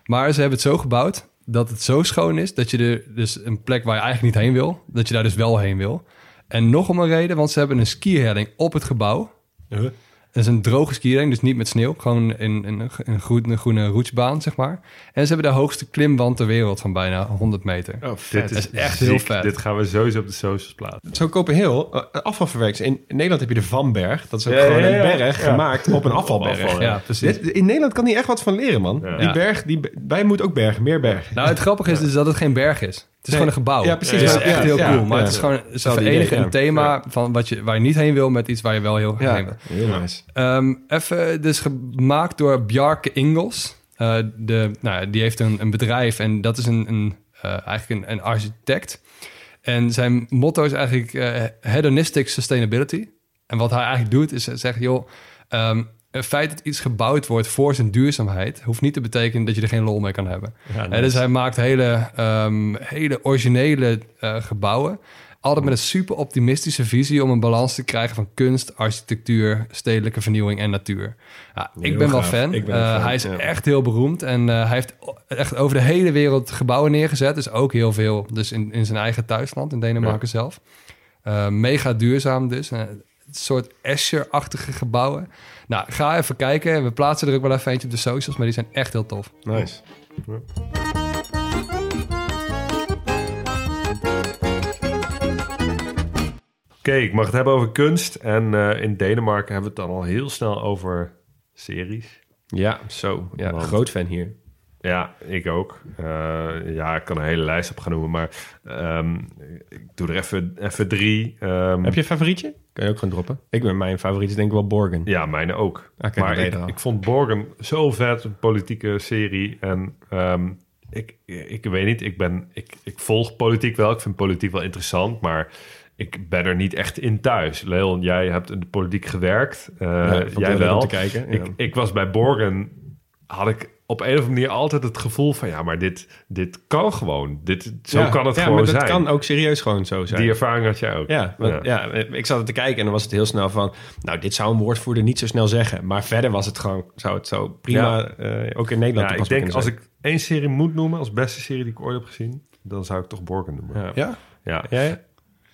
Speaker 4: Maar ze hebben het zo gebouwd dat het zo schoon is dat je er dus een plek waar je eigenlijk niet heen wil, dat je daar dus wel heen wil. En nog om een reden, want ze hebben een skierhelling op het gebouw. Het is een droge skierhelling, dus niet met sneeuw. Gewoon in, in een, een groene, groene roetsbaan, zeg maar. En ze hebben de hoogste klimwand ter wereld van bijna 100 meter.
Speaker 3: Oh,
Speaker 5: Dit is,
Speaker 4: is echt
Speaker 5: ziek.
Speaker 4: heel vet.
Speaker 5: Dit gaan we sowieso op de socials plaatsen.
Speaker 3: Zo Kopenhill, uh, afvalverwerkers. In Nederland heb je de Vanberg. Dat is ook
Speaker 5: Ja,
Speaker 3: gewoon
Speaker 5: ja, ja.
Speaker 3: een berg
Speaker 5: Ja.
Speaker 3: gemaakt op een afvalberg.
Speaker 5: Afval,
Speaker 4: Ja, precies.
Speaker 3: Dit- in Nederland kan hier echt wat van leren, man.
Speaker 5: Ja.
Speaker 3: Die berg, die, wij moeten ook bergen, meer bergen.
Speaker 4: Nou, het grappige is dus dat het geen berg is. Het is
Speaker 3: Nee.
Speaker 4: gewoon een gebouw.
Speaker 3: Ja, precies.
Speaker 4: Het is
Speaker 3: Ja,
Speaker 4: echt
Speaker 3: ja,
Speaker 4: heel
Speaker 3: ja,
Speaker 4: cool. Maar
Speaker 3: ja.
Speaker 4: het is gewoon verenigen
Speaker 3: idee,
Speaker 4: een thema van wat je, waar je niet heen wil met iets waar je wel heel graag heen wil.
Speaker 3: heel nice.
Speaker 4: Ehm, even, dus gemaakt door Bjarke Ingels. Eh, de, nou, die heeft een, een bedrijf en dat is een, een, eh, eigenlijk een, een architect. En zijn motto is eigenlijk eh, hedonistic sustainability. En wat hij eigenlijk doet is zeggen, joh, ehm, het feit dat iets gebouwd wordt voor zijn duurzaamheid... hoeft niet te betekenen dat je er geen lol mee kan hebben. En dus hij maakt hele, ehm, hele originele eh, gebouwen. Altijd met een super optimistische visie om een balans te krijgen van kunst, architectuur, stedelijke vernieuwing en natuur. Ja, ik ben wel fan.
Speaker 3: Ben
Speaker 4: Eh,
Speaker 3: fan,
Speaker 4: hij is
Speaker 3: ja.
Speaker 4: echt heel beroemd en eh, hij heeft echt over de hele wereld gebouwen neergezet. Dus ook heel veel dus in, in zijn eigen thuisland, in Denemarken zelf. Mega duurzaam dus. Een soort Escher-achtige gebouwen. Nou, ga even kijken. We plaatsen er ook wel even eentje op de socials, maar die zijn echt heel tof.
Speaker 3: Nice.
Speaker 5: Oké, ik mag het hebben over kunst. En eh, in Denemarken hebben we het dan al heel snel over series.
Speaker 3: Ja, zo. Ja,
Speaker 5: Want-
Speaker 3: groot fan hier.
Speaker 5: Ja, ik ook. Eh, ja, ik kan een hele lijst op gaan noemen, maar ehm, ik doe er even, even drie. Ehm,
Speaker 3: Heb je een favorietje? Kan je ook gewoon droppen. Ik ben mijn favoriet is denk ik wel Borgen.
Speaker 5: Ja, mijne ook.
Speaker 3: Ah,
Speaker 5: maar ik, ik vond Borgen zo vet, een politieke serie. En ehm, ik, ik weet niet, ik, ben, ik, ik volg politiek wel. Ik vind politiek wel interessant, maar ik ben er niet echt in thuis. Leon, jij hebt in de politiek gewerkt. Eh,
Speaker 3: Ja,
Speaker 5: jij wel.
Speaker 3: om te kijken, ja.
Speaker 5: Ik, ik was bij Borgen, had ik op een of andere manier altijd het gevoel van... ja, maar dit, dit kan gewoon. Dit, zo
Speaker 3: Ja,
Speaker 5: kan het
Speaker 3: ja,
Speaker 5: gewoon
Speaker 3: maar dat
Speaker 5: zijn.
Speaker 3: kan ook serieus gewoon zo zijn.
Speaker 5: Die ervaring had jij ook.
Speaker 3: Ja, want, ja. ik zat er te kijken en dan was het heel snel van... nou, dit zou een woordvoerder niet zo snel zeggen. Maar verder was het gewoon, zou het zo prima
Speaker 5: Ja.
Speaker 3: eh, ook in Nederland
Speaker 5: Ja, ik denk als ik één serie moet noemen als beste serie die ik ooit heb gezien, dan zou ik toch Borgen noemen.
Speaker 3: Ja? Ja?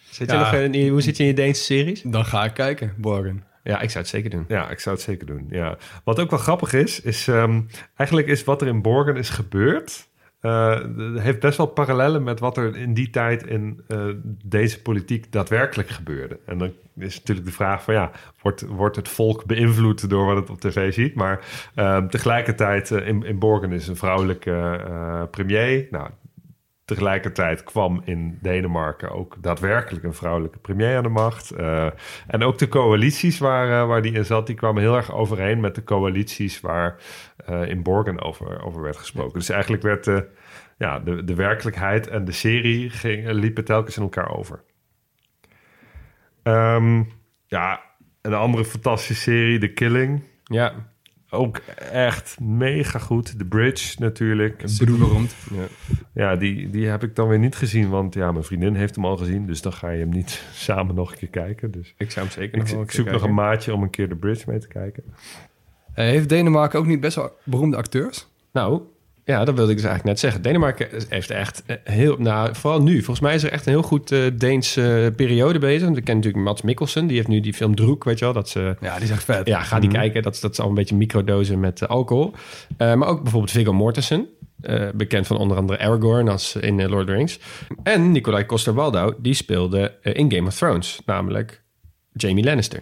Speaker 3: Zit je nog hoe zit je in je Deense series?
Speaker 4: Dan ga ik kijken, Borgen.
Speaker 3: Ja, ik zou het zeker doen.
Speaker 5: Ja, ik zou het zeker doen. Ja. Wat ook wel grappig is, is ehm, eigenlijk is wat er in Borgen is gebeurd. eh, heeft best wel parallellen met wat er in die tijd in eh, deze politiek daadwerkelijk gebeurde. En dan is natuurlijk de vraag van ja, wordt, wordt het volk beïnvloed door wat het op tv ziet? Maar ehm, tegelijkertijd eh, in, in Borgen is een vrouwelijke premier. Nou, Tegelijkertijd kwam in Denemarken ook daadwerkelijk een vrouwelijke premier aan de macht. Eh, en ook de coalities waar, eh, waar die in zat, die kwamen heel erg overeen met de coalities waar eh, in Borgen over, over werd gesproken. Dus eigenlijk werd de, ja, de, de werkelijkheid en de serie ging, liepen telkens in elkaar over. Ehm, ja, een andere fantastische serie, The Killing.
Speaker 3: Ja,
Speaker 5: Ook echt mega goed. The Bridge natuurlijk.
Speaker 4: Beroemd.
Speaker 5: Ja, die, die heb ik dan weer niet gezien, want ja, mijn vriendin heeft hem al gezien. Dus dan ga je hem niet samen nog een keer kijken. Dus
Speaker 3: ik zou hem zeker
Speaker 5: ik,
Speaker 3: nog
Speaker 5: ik zoek nog een maatje om een keer de bridge mee te kijken.
Speaker 4: Eh, heeft Denemarken ook niet best wel beroemde acteurs?
Speaker 3: Nou, ja, dat wilde ik dus eigenlijk net zeggen. Denemarken heeft echt eh, heel... Nou, vooral nu. Volgens mij is er echt een heel goed eh Deens eh, periode bezig. Want ik ken natuurlijk Mats Mikkelsen. Die heeft nu die film Droek, weet je wel. Dat ze...
Speaker 4: Ja, die is echt vet.
Speaker 3: Ja, ga die kijken. Dat, is- dat is al een beetje microdosen met alcohol. Maar ook bijvoorbeeld Viggo Mortensen. bekend van onder andere Aragorn als in Lord of the Rings. En Nicolai Coster-Waldau, die speelde in Game of Thrones. Namelijk Jamie Lannister.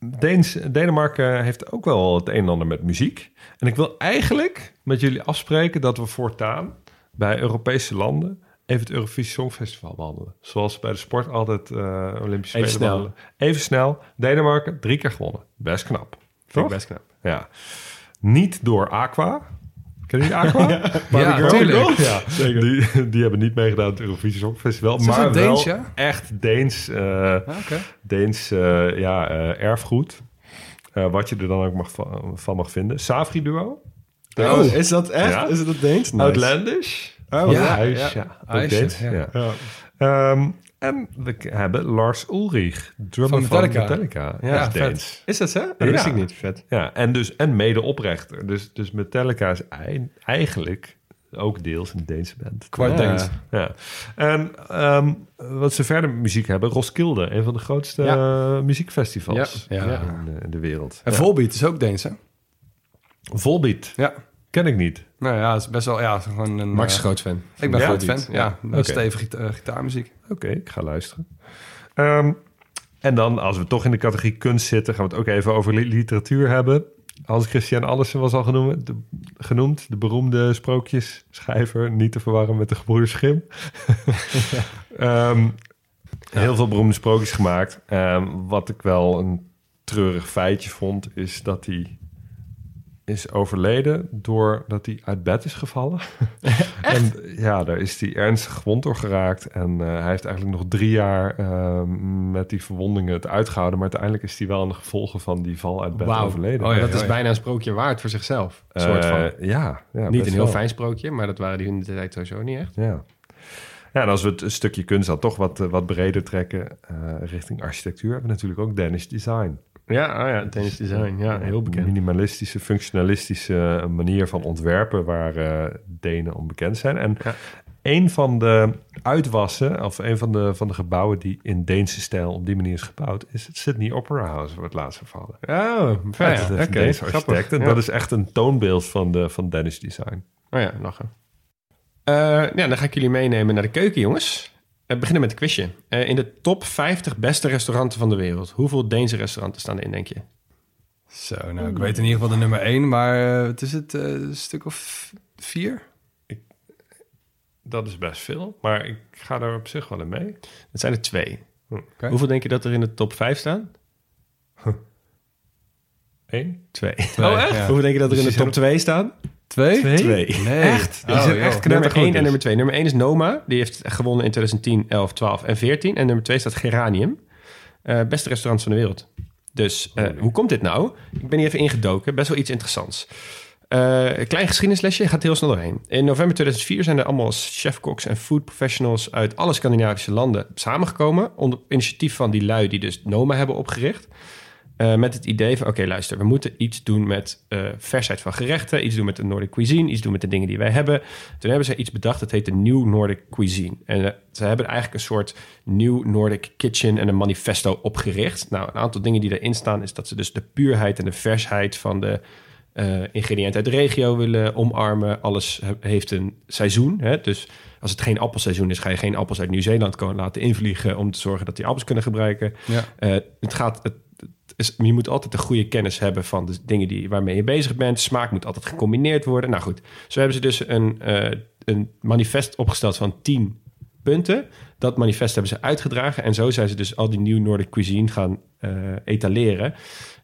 Speaker 5: Deens, Denemarken heeft ook wel het een en ander met muziek. En ik wil eigenlijk met jullie afspreken dat we voortaan bij Europese landen even het Eurovisie Songfestival behandelen. Zoals bij de sport altijd eh Olympische
Speaker 3: Even
Speaker 5: Spelen
Speaker 3: snel.
Speaker 5: behandelen. Even snel. Denemarken, drie keer gewonnen. Best knap.
Speaker 3: Vind
Speaker 5: Toch?
Speaker 3: ik best knap.
Speaker 5: Ja. Niet door Aqua. Ken je Aqua?
Speaker 4: Ja,
Speaker 5: Girl?
Speaker 4: tuurlijk.
Speaker 5: Ja, die, die hebben niet meegedaan aan het Eurovisie Songfestival. Maar
Speaker 4: een
Speaker 5: wel
Speaker 4: Deens, ja?
Speaker 5: echt Deens, eh,
Speaker 4: Ah, Oké.
Speaker 5: Deens eh, ja, eh, erfgoed. Eh, wat je er dan ook mag van, van mag vinden. Savri Duo.
Speaker 3: Oh, is dat echt?
Speaker 5: Ja.
Speaker 3: Is het dat Deens? Nice.
Speaker 5: Outlandish.
Speaker 3: Oh,
Speaker 5: ja,
Speaker 3: ja,
Speaker 5: IJs,
Speaker 4: ja.
Speaker 5: ja. Ook Deens,
Speaker 4: ja.
Speaker 5: ja. En we hebben Lars Ulrich, drummer
Speaker 4: Van
Speaker 5: van
Speaker 4: Metallica.
Speaker 5: Metallica.
Speaker 3: Ja,
Speaker 5: Ja,
Speaker 4: vet.
Speaker 3: Is dat zo? Dat wist
Speaker 5: Ja.
Speaker 3: ik niet. Vet.
Speaker 5: Ja, en dus en medeoprichter. Dus, dus Metallica is ei- eigenlijk ook deels een Deense band.
Speaker 4: Kwart
Speaker 3: Ja.
Speaker 4: Deens.
Speaker 5: Ja. En ehm, wat ze verder muziek hebben, Roskilde, een van de grootste
Speaker 3: Ja.
Speaker 5: eh, muziekfestivals. In, eh, in de wereld.
Speaker 4: En. Volbeat is ook Deens, hè?
Speaker 5: Volbeat,
Speaker 4: Ja.
Speaker 5: Ken ik niet.
Speaker 4: Nou ja, het is best wel... Ja, gewoon een...
Speaker 3: Max is
Speaker 4: eh,
Speaker 3: groot fan.
Speaker 4: ik ben
Speaker 5: Ja,
Speaker 4: groot fan. Ja,
Speaker 5: Ja. Oké.
Speaker 4: stevige gita- eh, gitaarmuziek.
Speaker 5: Oké, ik ga luisteren. Ehm, en dan, als we toch in de categorie kunst zitten, gaan we het ook even over li- literatuur hebben. Hans Christian Andersen was al genoemd de, genoemd, de beroemde sprookjesschrijver, niet te verwarren met de gebroeders Grimm. Ehm, Heel veel beroemde sprookjes gemaakt. Ehm, wat ik wel een treurig feitje vond, is dat hij is overleden doordat hij uit bed is gevallen. en ja, daar is hij ernstig gewond door geraakt. En eh, hij heeft eigenlijk nog drie jaar ehm, met die verwondingen het uitgehouden. Maar uiteindelijk is hij wel aan de gevolgen van die val uit bed overleden.
Speaker 4: Oh ja,
Speaker 3: dat is bijna een sprookje waard voor zichzelf. Soort van.
Speaker 5: Eh, ja, ja,
Speaker 3: niet een heel
Speaker 5: wel.
Speaker 3: fijn sprookje, maar dat waren die in de tijd sowieso niet echt.
Speaker 5: Ja. Ja, en als we het een stukje kunst dan toch wat, eh, wat breder trekken eh, richting architectuur, hebben we natuurlijk ook Danish design.
Speaker 3: Ja, oh ja, Danish design. Ja, heel bekend.
Speaker 5: minimalistische, functionalistische eh, manier van ontwerpen waar eh, Denen onbekend zijn. En
Speaker 3: Ja.
Speaker 5: een van de uitwassen, of een van de, van de gebouwen die in Deense stijl op die manier is gebouwd, is het Sydney Opera House, het laatst gevallen.
Speaker 3: Oh,
Speaker 5: een Deense
Speaker 3: grappig.
Speaker 5: architect. En
Speaker 3: Ja.
Speaker 5: dat is echt een toonbeeld van, de, van Danish design.
Speaker 3: Oh ja, lachen. Eh, ja, dan ga ik jullie meenemen naar de keuken, jongens. We beginnen met een quizje. Eh, in de top 50 beste restauranten van de wereld. Hoeveel Deense restauranten staan erin, denk je?
Speaker 4: Zo, nou, ik weet in ieder geval de nummer één, maar eh, het is het eh, een stuk of vier?
Speaker 5: Dat is best veel, maar ik ga daar op zich wel in mee.
Speaker 3: Dat zijn er twee.
Speaker 4: Oké.
Speaker 3: Hoeveel denk je dat er in de top 5 staan?
Speaker 5: Eén?
Speaker 3: Twee.
Speaker 4: Oh, echt?
Speaker 3: Hoeveel denk je dat er in de top 2 staan?
Speaker 4: Twee?
Speaker 3: Twee.
Speaker 4: Nee.
Speaker 3: Echt? Die
Speaker 4: Oh,
Speaker 3: zijn
Speaker 4: joh.
Speaker 3: echt nummer
Speaker 5: te goed
Speaker 3: 1 en
Speaker 5: dus.
Speaker 3: nummer 2. Nummer 1 is Noma. Die heeft gewonnen in 2010, 11, 12 en 14. En nummer 2 staat Geranium. Eh, beste restaurants van de wereld. Dus eh, hoe komt dit nou? Ik ben hier even ingedoken. Best wel iets interessants. Eh, een klein geschiedenislesje, gaat heel snel doorheen. In november 2004 zijn er allemaal chefkoks en food professionals uit alle Scandinavische landen samengekomen. Onder initiatief van die lui die dus Noma hebben opgericht. Eh, met het idee van, oké, luister, we moeten iets doen met eh, versheid van gerechten, iets doen met de Nordic cuisine, iets doen met de dingen die wij hebben. Toen hebben ze iets bedacht, dat heet de New Nordic Cuisine. En eh, ze hebben eigenlijk een soort New Nordic Kitchen en een manifesto opgericht. Nou, een aantal dingen die erin staan is dat ze dus de puurheid en de versheid van de ingrediënten uit de regio willen omarmen. Alles he- heeft een seizoen. Hè? Dus als het geen appelseizoen is, ga je geen appels uit Nieuw-Zeeland komen laten invliegen om te zorgen dat die appels kunnen gebruiken.
Speaker 4: Ja.
Speaker 3: Het gaat, het is, je moet altijd een goede kennis hebben van de dingen die, waarmee je bezig bent. Smaak moet altijd gecombineerd worden. Nou goed, zo hebben ze dus een, eh, een manifest opgesteld van 10 punten. Dat manifest hebben ze uitgedragen. En zo zijn ze dus al die New Nordic Cuisine gaan eh, etaleren.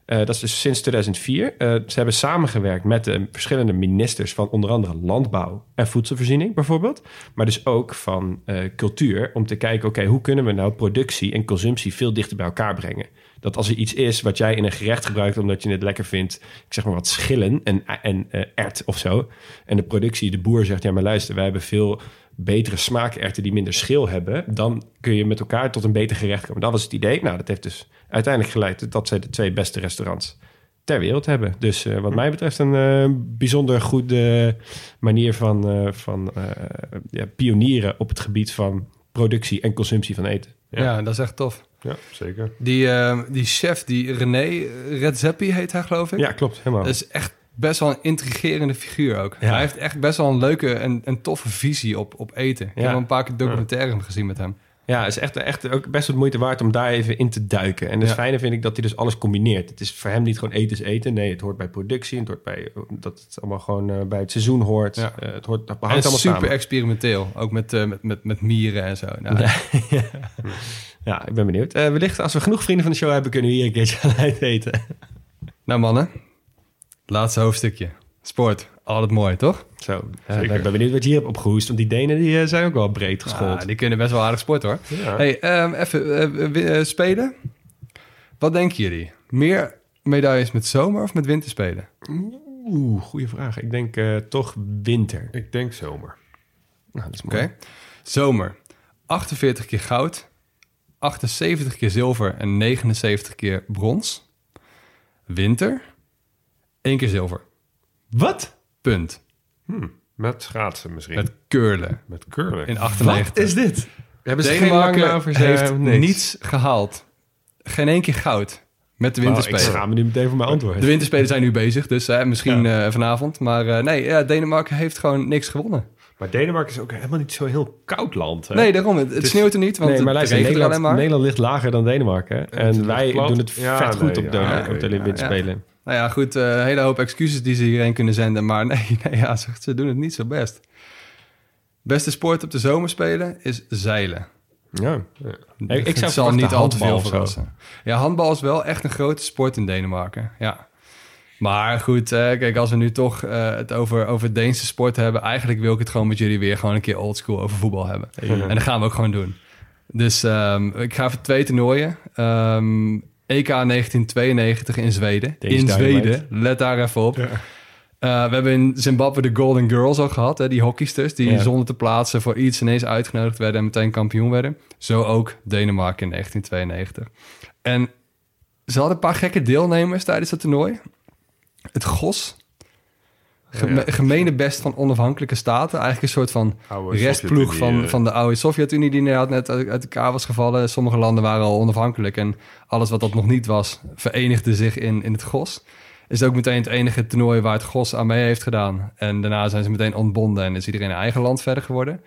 Speaker 3: Eh, dat is dus sinds 2004. Eh, ze hebben samengewerkt met de verschillende ministers van onder andere landbouw en voedselvoorziening bijvoorbeeld. Maar dus ook van cultuur. Om te kijken, oké, hoe kunnen we nou productie en consumptie veel dichter bij elkaar brengen? Dat als er iets is wat jij in een gerecht gebruikt omdat je het lekker vindt, ik zeg maar wat schillen en, en ert of zo. En de productie, de boer zegt, ja maar luister, wij hebben veel betere smaakerten die minder schil hebben, dan kun je met elkaar tot een beter gerecht komen. Dat was het idee. Nou, dat heeft dus uiteindelijk geleid dat zij de twee beste restaurants ter wereld hebben. Dus eh, wat mij betreft een eh, bijzonder goede manier van, van ja, pionieren op het gebied van productie en consumptie van eten.
Speaker 4: Ja. dat is echt tof.
Speaker 5: Ja, zeker.
Speaker 4: Die, eh, die chef, die René Redzepi heet hij, geloof ik.
Speaker 3: Ja, klopt. Helemaal.
Speaker 4: Dat is echt best wel een intrigerende figuur ook.
Speaker 3: Ja.
Speaker 4: Hij heeft echt best wel een leuke en, en toffe visie op, op eten. Ik
Speaker 3: Ja.
Speaker 4: heb een paar keer documentaire gezien met hem.
Speaker 3: Ja, het is echt, echt ook best wat moeite waard om daar even in te duiken. En het
Speaker 4: Ja.
Speaker 3: fijne vind ik dat hij dus alles combineert. Het is voor hem niet gewoon eten is eten. Nee, het hoort bij productie. Het hoort bij dat het allemaal gewoon eh, bij het seizoen hoort.
Speaker 4: Ja.
Speaker 3: Eh, het hoort het
Speaker 4: En
Speaker 3: hangt allemaal
Speaker 4: super
Speaker 3: samen.
Speaker 4: experimenteel. Ook met, eh, met, met, met mieren en zo. Nou,
Speaker 3: Ja, ik ben benieuwd. Wellicht als we genoeg vrienden van de show hebben, kunnen we hier een keertje aan eten.
Speaker 4: nou mannen, laatste hoofdstukje. Sport, altijd mooi, toch?
Speaker 3: Zo, ik ben benieuwd wat je hier hebt opgehoest. Want die Denen die, eh, zijn ook wel breed geschoold.
Speaker 4: Ah, die kunnen best wel aardig sporten hoor.
Speaker 5: Ja.
Speaker 4: Hey, ehm, even eh, eh, spelen. Wat denken jullie? Meer medailles met zomer of met winterspelen?
Speaker 3: Oeh, goede vraag. Ik denk eh, toch winter.
Speaker 5: Ik denk zomer.
Speaker 3: Nou, dat is.
Speaker 4: Zomer. 48 keer goud. 78 keer zilver en 79 keer brons. Winter. 1 keer zilver.
Speaker 3: Wat?
Speaker 4: Punt.
Speaker 5: Met schaatsen misschien.
Speaker 4: Met curlen.
Speaker 5: Met curling.
Speaker 4: In 98.
Speaker 3: Wat is dit?
Speaker 5: Hebben ze geen
Speaker 4: Denemarken heeft niets gehaald. Geen één keer goud. Met de
Speaker 3: Nou, ik
Speaker 4: winterspelen.
Speaker 3: schaam me nu meteen voor mijn antwoord.
Speaker 4: de winterspelen zijn nu bezig, dus eh, misschien eh, vanavond. Maar eh, nee, ja, Denemarken heeft gewoon niks gewonnen.
Speaker 5: Maar Denemarken is ook helemaal niet zo heel koud land. Hè?
Speaker 4: Nee, daarom. Het, het
Speaker 5: Dus-
Speaker 4: sneeuwt er niet, want
Speaker 3: nee, maar
Speaker 4: het er
Speaker 3: Nederland,
Speaker 4: alleen maar.
Speaker 3: Nederland ligt lager dan Denemarken. En wij doen het
Speaker 5: Ja,
Speaker 3: vet goed
Speaker 5: nee,
Speaker 3: op de,
Speaker 5: ja,
Speaker 3: op de
Speaker 5: ja,
Speaker 3: winterspelen.
Speaker 4: Nou ja, goed, eh, een hele hoop excuses die ze hierheen kunnen zenden. Maar nee, nee ja, ze, ze doen het niet zo best. Beste sport op de zomerspelen is zeilen.
Speaker 3: Ja. Ik, zou
Speaker 4: zal niet al te veel verrassen. Ja, handbal is wel echt een grote sport in Denemarken. Ja. Maar goed, eh, kijk, als we nu toch eh, het over, over Deense sport hebben... eigenlijk wil ik het gewoon met jullie weer gewoon een keer oldschool over voetbal hebben. En dat gaan we ook gewoon doen. Dus ehm, ik ga even twee toernooien. Ehm, EK 1992 in Zweden.
Speaker 3: Deze
Speaker 4: in
Speaker 3: Dynamite.
Speaker 4: Zweden, let daar even op. Eh, we hebben in Zimbabwe de Golden Girls al gehad. Hè, die hockeysters die
Speaker 3: Ja.
Speaker 4: zonder te plaatsen voor iets ineens uitgenodigd werden en meteen kampioen werden. Zo ook Denemarken in 1992. En ze hadden een paar gekke deelnemers tijdens het toernooi. Het GOS. Geme-. Gemene best van onafhankelijke staten. Eigenlijk een soort van
Speaker 5: Oude
Speaker 4: restploeg van,
Speaker 5: eh.
Speaker 4: van de oude Sovjet-Unie... die inderdaad net uit, uit elkaar was gevallen. Sommige landen waren al onafhankelijk. En alles wat dat nog niet was, verenigde zich in, in het GOS. Is ook meteen het enige toernooi waar het GOS aan mee heeft gedaan. En daarna zijn ze meteen ontbonden en is iedereen in eigen land verder geworden.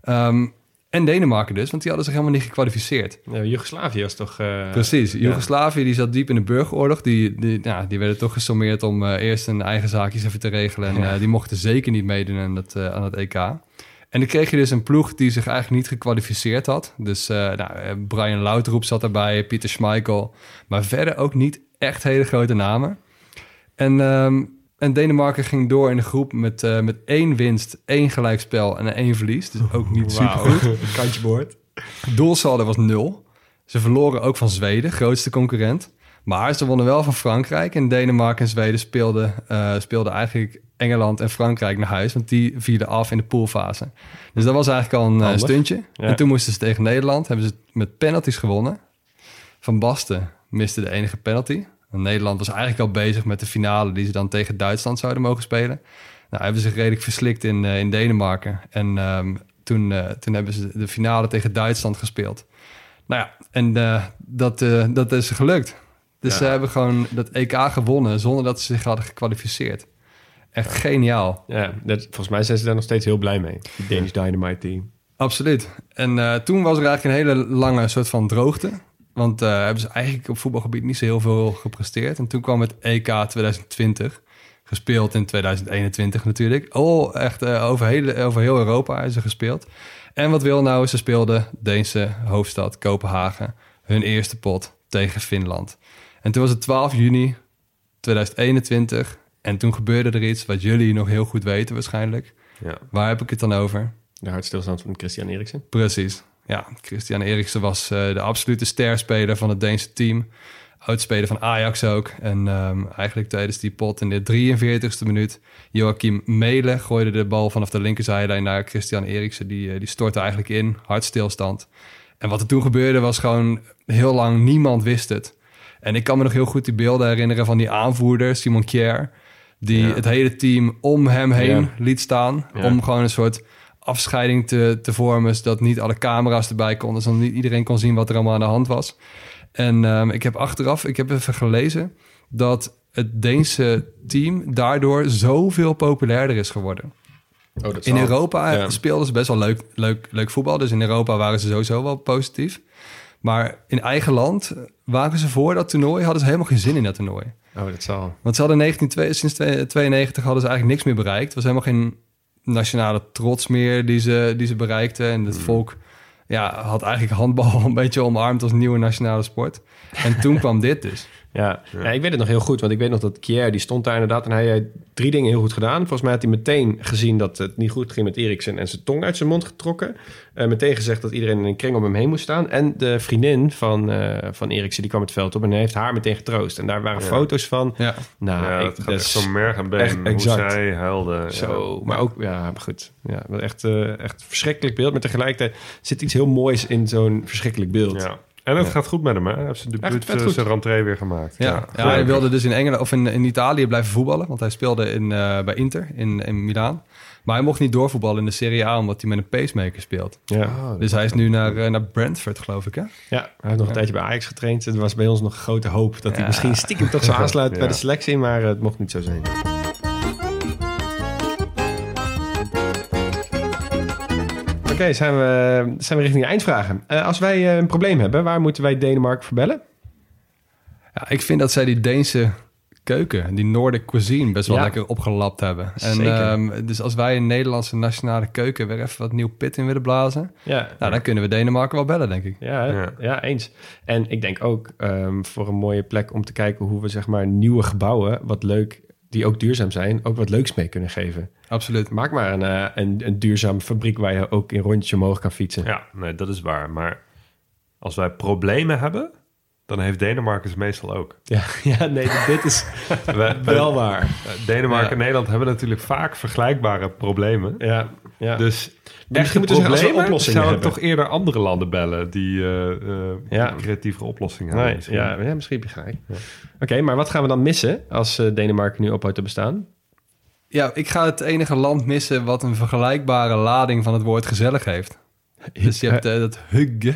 Speaker 4: Ehm, en Denemarken dus, want die hadden zich helemaal niet gekwalificeerd.
Speaker 3: Ja, Joegoslavië is toch... eh,
Speaker 4: Precies.
Speaker 3: ja.
Speaker 4: Joegoslavië die zat diep in de burgeroorlog. Die, die, ja, die werden toch gesommeerd om eh, eerst hun eigen zaakjes even te regelen. En
Speaker 3: Ja.
Speaker 4: eh, die mochten zeker niet meedoen aan het, aan het EK. En dan kreeg je dus een ploeg die zich eigenlijk niet gekwalificeerd had. Dus nou, Brian Lauteroep zat erbij, Pieter Schmeichel. Maar verder ook niet echt hele grote namen. En, ehm, en Denemarken ging door in de groep met, eh, met één winst, één gelijkspel en één verlies. Dus ook niet super
Speaker 3: Wauw.
Speaker 4: goed.
Speaker 3: Kantje boord.
Speaker 4: Doelsaldo was nul. Ze verloren ook van Zweden, grootste concurrent. Maar ze wonnen wel van Frankrijk. En Denemarken en Zweden speelden, eh, speelden eigenlijk Engeland en Frankrijk naar huis. Want die vielen af in de poolfase. Dus dat was eigenlijk al een eh,
Speaker 3: Handig.
Speaker 4: stuntje.
Speaker 3: Ja.
Speaker 4: En toen moesten ze tegen Nederland. Hebben ze het met penalties gewonnen. Van Basten miste de enige penalty. Nederland was eigenlijk al bezig met de finale... die ze dan tegen Duitsland zouden mogen spelen. Nou, hebben ze zich redelijk verslikt in, eh, in Denemarken. En ehm, toen, eh, toen hebben ze de finale tegen Duitsland gespeeld. Nou ja, en eh, dat, dat is gelukt. Dus
Speaker 5: Ja.
Speaker 4: ze hebben gewoon dat EK gewonnen zonder dat ze zich hadden gekwalificeerd. Echt geniaal.
Speaker 3: Ja, dat, volgens mij zijn ze daar nog steeds heel blij mee. Die Danish Dynamite team.
Speaker 4: Absoluut. En toen was er eigenlijk een hele lange soort van droogte. Want eh, hebben ze eigenlijk op voetbalgebied niet zo heel veel gepresteerd. En toen kwam het EK 2020. Gespeeld in 2021 natuurlijk. Oh, echt eh, over, hele, over heel Europa is ze gespeeld. En wat wil nou? Ze speelden Deense hoofdstad Kopenhagen. Hun eerste pot tegen Finland. En toen was het 12 juni 2021. En toen gebeurde er iets wat jullie nog heel goed weten waarschijnlijk.
Speaker 5: Ja.
Speaker 4: Waar heb ik het dan over?
Speaker 3: De hartstilstand van Christian Eriksen.
Speaker 4: Precies. Ja, Christian Eriksen was eh, de absolute sterspeler van het Deense team. Oudspeler van Ajax ook. En ehm, eigenlijk tijdens die pot in de 43ste minuut... Joachim Melen gooide de bal vanaf de linkerzijlijn naar Christian Eriksen. Die, eh, die stortte eigenlijk in, hartstilstand. En wat er toen gebeurde was gewoon heel lang... niemand wist het. En ik kan me nog heel goed die beelden herinneren van die aanvoerder, Simon Kjær... die
Speaker 5: Ja.
Speaker 4: het hele team om hem heen
Speaker 3: Ja.
Speaker 4: liet staan...
Speaker 3: Ja.
Speaker 4: om gewoon een soort afscheiding te, te vormen... zodat niet alle camera's erbij konden... zodat niet iedereen kon zien wat er allemaal aan de hand was. En ehm, ik heb achteraf, ik heb even gelezen... dat het Deense team daardoor zoveel populairder is geworden.
Speaker 3: Oh, dat
Speaker 4: In Europa
Speaker 3: Ja.
Speaker 4: speelden ze best wel leuk, leuk, leuk voetbal. Dus in Europa waren ze sowieso wel positief. Maar in eigen land waren ze voor dat toernooi... hadden ze helemaal geen zin in dat toernooi.
Speaker 3: Oh, dat zal.
Speaker 4: Want ze hadden 19, sinds 92 hadden ze eigenlijk niks meer bereikt. Het was helemaal geen nationale trots meer die ze, die ze bereikten. En het volk ja, had eigenlijk handbal een beetje omarmd als nieuwe nationale sport. En toen kwam dit dus.
Speaker 3: Ja. Ja. ik weet het nog heel goed, want ik weet nog dat Kier, die stond daar inderdaad... en hij had drie dingen heel goed gedaan. Volgens mij had hij meteen gezien dat het niet goed ging met Eriksen... en zijn tong uit zijn mond getrokken. Eh, meteen gezegd dat iedereen in een kring om hem heen moest staan. En de vriendin van, eh van Eriksen, die kwam het veld op... en hij heeft haar meteen getroost. En daar waren foto's van.
Speaker 4: Ja.
Speaker 3: Nou,
Speaker 5: ja,
Speaker 3: ik, dat
Speaker 5: echt
Speaker 3: is
Speaker 5: zo merg en been.
Speaker 3: echt
Speaker 5: hoe
Speaker 3: exact.
Speaker 5: zij huilde.
Speaker 3: Zo, maar ook, ja, maar goed. Ja, echt, eh, echt verschrikkelijk beeld. Maar tegelijkertijd zit iets heel moois in zo'n verschrikkelijk beeld.
Speaker 5: Ja. En het
Speaker 3: Ja.
Speaker 5: gaat goed met hem, hè? Hij heeft zijn debuut,
Speaker 3: Echt
Speaker 5: eh, zijn rentree weer gemaakt.
Speaker 4: Ja, ja, hij wilde dus in Engeland of in, in Italië blijven voetballen. Want hij speelde in, eh, bij Inter in, in Milaan. Maar hij mocht niet doorvoetballen in de Serie A omdat hij met een pacemaker speelt.
Speaker 3: Ja.
Speaker 4: Dus hij is nu naar, eh, naar Brentford, geloof ik. Hè?
Speaker 3: Ja, hij heeft nog een tijdje bij Ajax getraind. Het was bij ons nog grote hoop dat hij misschien stiekem toch zou aansluiten bij de selectie, maar het mocht niet zo zijn. Oké, zijn, we, zijn we richting de eindvragen. Eh, als wij eh, een probleem hebben, waar moeten wij Denemarken voor bellen?
Speaker 4: Ja, ik vind dat zij die Deense keuken, die Nordic cuisine, best wel
Speaker 3: Ja.
Speaker 4: lekker opgelapt hebben. En,
Speaker 3: Zeker.
Speaker 4: ehm, dus als wij een Nederlandse nationale keuken weer even wat nieuw pit in willen blazen,
Speaker 3: Ja,
Speaker 4: nou, dan kunnen we Denemarken wel bellen, denk ik.
Speaker 3: ja, hè?
Speaker 5: Ja.
Speaker 3: ja. eens. En ik denk ook ehm, voor een mooie plek om te kijken hoe we zeg maar nieuwe gebouwen, wat leuk, die ook duurzaam zijn, ook wat leuks mee kunnen geven.
Speaker 4: Absoluut.
Speaker 3: Maak maar een, eh, een, een duurzame fabriek waar je ook in rondjes omhoog kan fietsen.
Speaker 5: Ja, nee, dat is waar. Maar als wij problemen hebben, dan heeft Denemarken ze meestal ook.
Speaker 3: Ja, ja nee, dit is wel waar.
Speaker 5: Denemarken
Speaker 4: Ja.
Speaker 5: en Nederland hebben natuurlijk vaak vergelijkbare problemen.
Speaker 3: Ja, ja.
Speaker 5: Dus
Speaker 3: Echt,
Speaker 5: echte
Speaker 3: moeten ze als we
Speaker 5: problemen
Speaker 3: oplossingen
Speaker 5: zou ik
Speaker 3: hebben.
Speaker 5: toch eerder andere landen bellen die eh eh,
Speaker 3: Ja.
Speaker 5: die creatievere oplossingen hebben.
Speaker 3: nee,
Speaker 5: misschien.
Speaker 3: ja, ja, misschien heb je gelijk. Oké, maar wat gaan we dan missen als eh, Denemarken nu ophoudt te bestaan?
Speaker 4: Ja, ik ga het enige land missen wat een vergelijkbare lading van het woord gezellig heeft. Dus je hebt eh, dat hugge.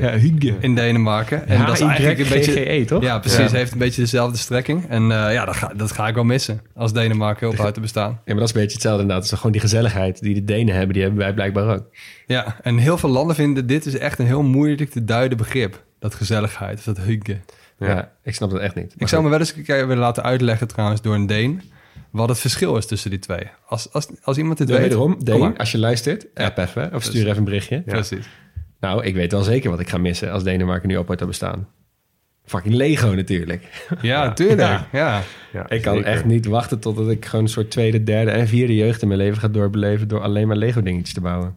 Speaker 3: Ja, hygge.
Speaker 4: in Denemarken. En dat is eigenlijk een beetje...
Speaker 3: HYGGE, toch?
Speaker 4: Ja, precies.
Speaker 5: Ja.
Speaker 4: Heeft een beetje dezelfde strekking. En eh, ja, dat ga, dat ga ik wel missen als Denemarken ophoudt te bestaan.
Speaker 3: Ja, maar dat is een beetje hetzelfde inderdaad. Het is gewoon die gezelligheid die de Denen hebben, die hebben wij blijkbaar ook.
Speaker 4: Ja, en heel veel landen vinden dit is echt een heel moeilijk te duiden begrip. Dat gezelligheid, of dat hugge.
Speaker 3: Ja. ik snap dat echt niet.
Speaker 4: Ik zou me wel eens een keer willen laten uitleggen trouwens door een Deen... wat het verschil is tussen die twee. Als, als, als iemand dit
Speaker 3: maar
Speaker 4: weet...
Speaker 3: wederom, Deen, als je luistert, app even of stuur even een berichtje.
Speaker 4: Precies.
Speaker 3: Nou, ik weet wel zeker wat ik ga missen als Denemarken nu ophoudt te bestaan. Fucking Lego natuurlijk.
Speaker 4: Ja, tuurlijk.
Speaker 3: Ja.
Speaker 4: Ja.
Speaker 5: Ja,
Speaker 3: Ik kan
Speaker 5: zeker.
Speaker 3: echt niet wachten totdat ik gewoon een soort tweede, derde en vierde jeugd in mijn leven ga doorbeleven door alleen maar Lego dingetjes te bouwen.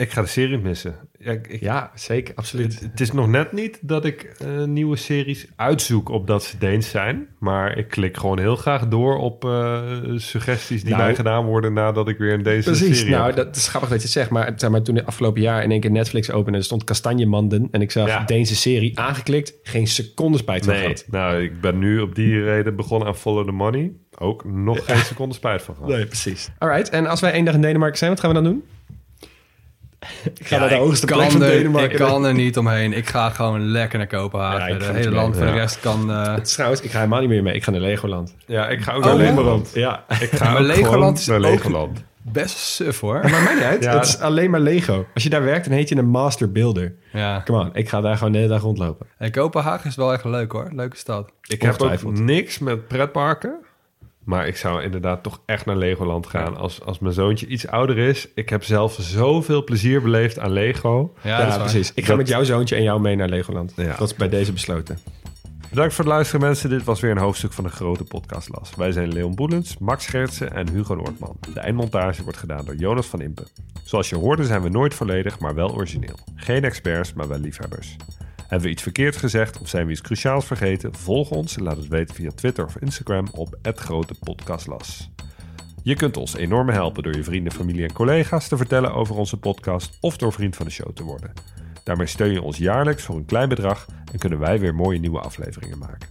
Speaker 5: Ik ga de serie missen. Ja, ik, ik-
Speaker 3: Ja, zeker, absoluut.
Speaker 5: het, het is nog net niet dat ik eh, nieuwe series uitzoek op dat ze Deens zijn. Maar ik klik gewoon heel graag door op eh, suggesties die
Speaker 3: Nou,
Speaker 5: mij gedaan worden nadat ik weer een Deense
Speaker 3: Precies,
Speaker 5: serie
Speaker 3: nou,
Speaker 5: heb.
Speaker 3: dat is grappig dat je het zegt. Maar, zeg maar toen het afgelopen jaar in één keer Netflix opende... er stond Kastanjemanden en ik zag
Speaker 5: Ja.
Speaker 3: Deense serie aangeklikt. Geen seconde spijt van
Speaker 5: Nee,
Speaker 3: gehad.
Speaker 5: nou, ik ben nu op die reden begonnen aan Follow the Money. Ook nog geen seconde spijt van gehad.
Speaker 3: Nee, precies. Alright, en als wij één dag in Denemarken zijn, wat gaan we dan doen? Ik ga
Speaker 4: Ja,
Speaker 3: naar de hoogste
Speaker 4: kan
Speaker 3: plek van Denemarken.
Speaker 4: Ik kan er niet omheen. Ik ga gewoon lekker naar Kopenhagen. Het hele land voor de rest kan... eh,
Speaker 3: Het is trouwens, ik ga helemaal niet meer mee. Ik ga naar Legoland.
Speaker 5: Ja, ik ga ook
Speaker 4: Oh,
Speaker 5: naar
Speaker 4: ja?
Speaker 5: Legoland.
Speaker 3: Ja,
Speaker 5: Ik ga
Speaker 4: maar
Speaker 5: ook
Speaker 4: Legoland is
Speaker 5: naar
Speaker 4: ook-
Speaker 5: Legoland.
Speaker 4: best suf hoor.
Speaker 3: maar mij niet uit.
Speaker 5: Ja.
Speaker 3: Het is alleen maar Lego. Als je daar werkt, dan heet je een master builder.
Speaker 4: Ja.
Speaker 3: Come on, ik ga daar gewoon de hele dag rondlopen.
Speaker 4: En Kopenhagen is wel echt leuk hoor. Leuke stad.
Speaker 5: Ik heb ook niks met pretparken. Maar ik zou inderdaad toch echt naar Legoland gaan. Als, als mijn zoontje iets ouder is. Ik heb zelf zoveel plezier beleefd aan Lego.
Speaker 4: Ja,
Speaker 3: precies. Ik ga
Speaker 5: Dat-
Speaker 3: met jouw zoontje en jou mee naar Legoland.
Speaker 5: Ja.
Speaker 3: Dat is bij deze besloten.
Speaker 5: Bedankt voor het luisteren mensen. Dit was weer een hoofdstuk van de grote podcastlas. Wij zijn Leon Boelens, Max Gertsen en Hugo Noordman. De eindmontage wordt gedaan door Jonas van Impen. Zoals je hoorde zijn we nooit volledig, maar wel origineel. Geen experts, maar wel liefhebbers. Hebben we iets verkeerd gezegd of zijn we iets cruciaals vergeten? Volg ons en laat het weten via Twitter of Instagram op @grotepodcastlas. Je kunt ons enorm helpen door je vrienden, familie en collega's te vertellen over onze podcast of door vriend van de show te worden. Daarmee steun je ons jaarlijks voor een klein bedrag en kunnen wij weer mooie nieuwe afleveringen maken.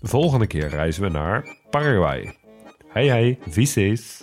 Speaker 5: De volgende keer reizen we naar Paraguay. Hey hey, sees?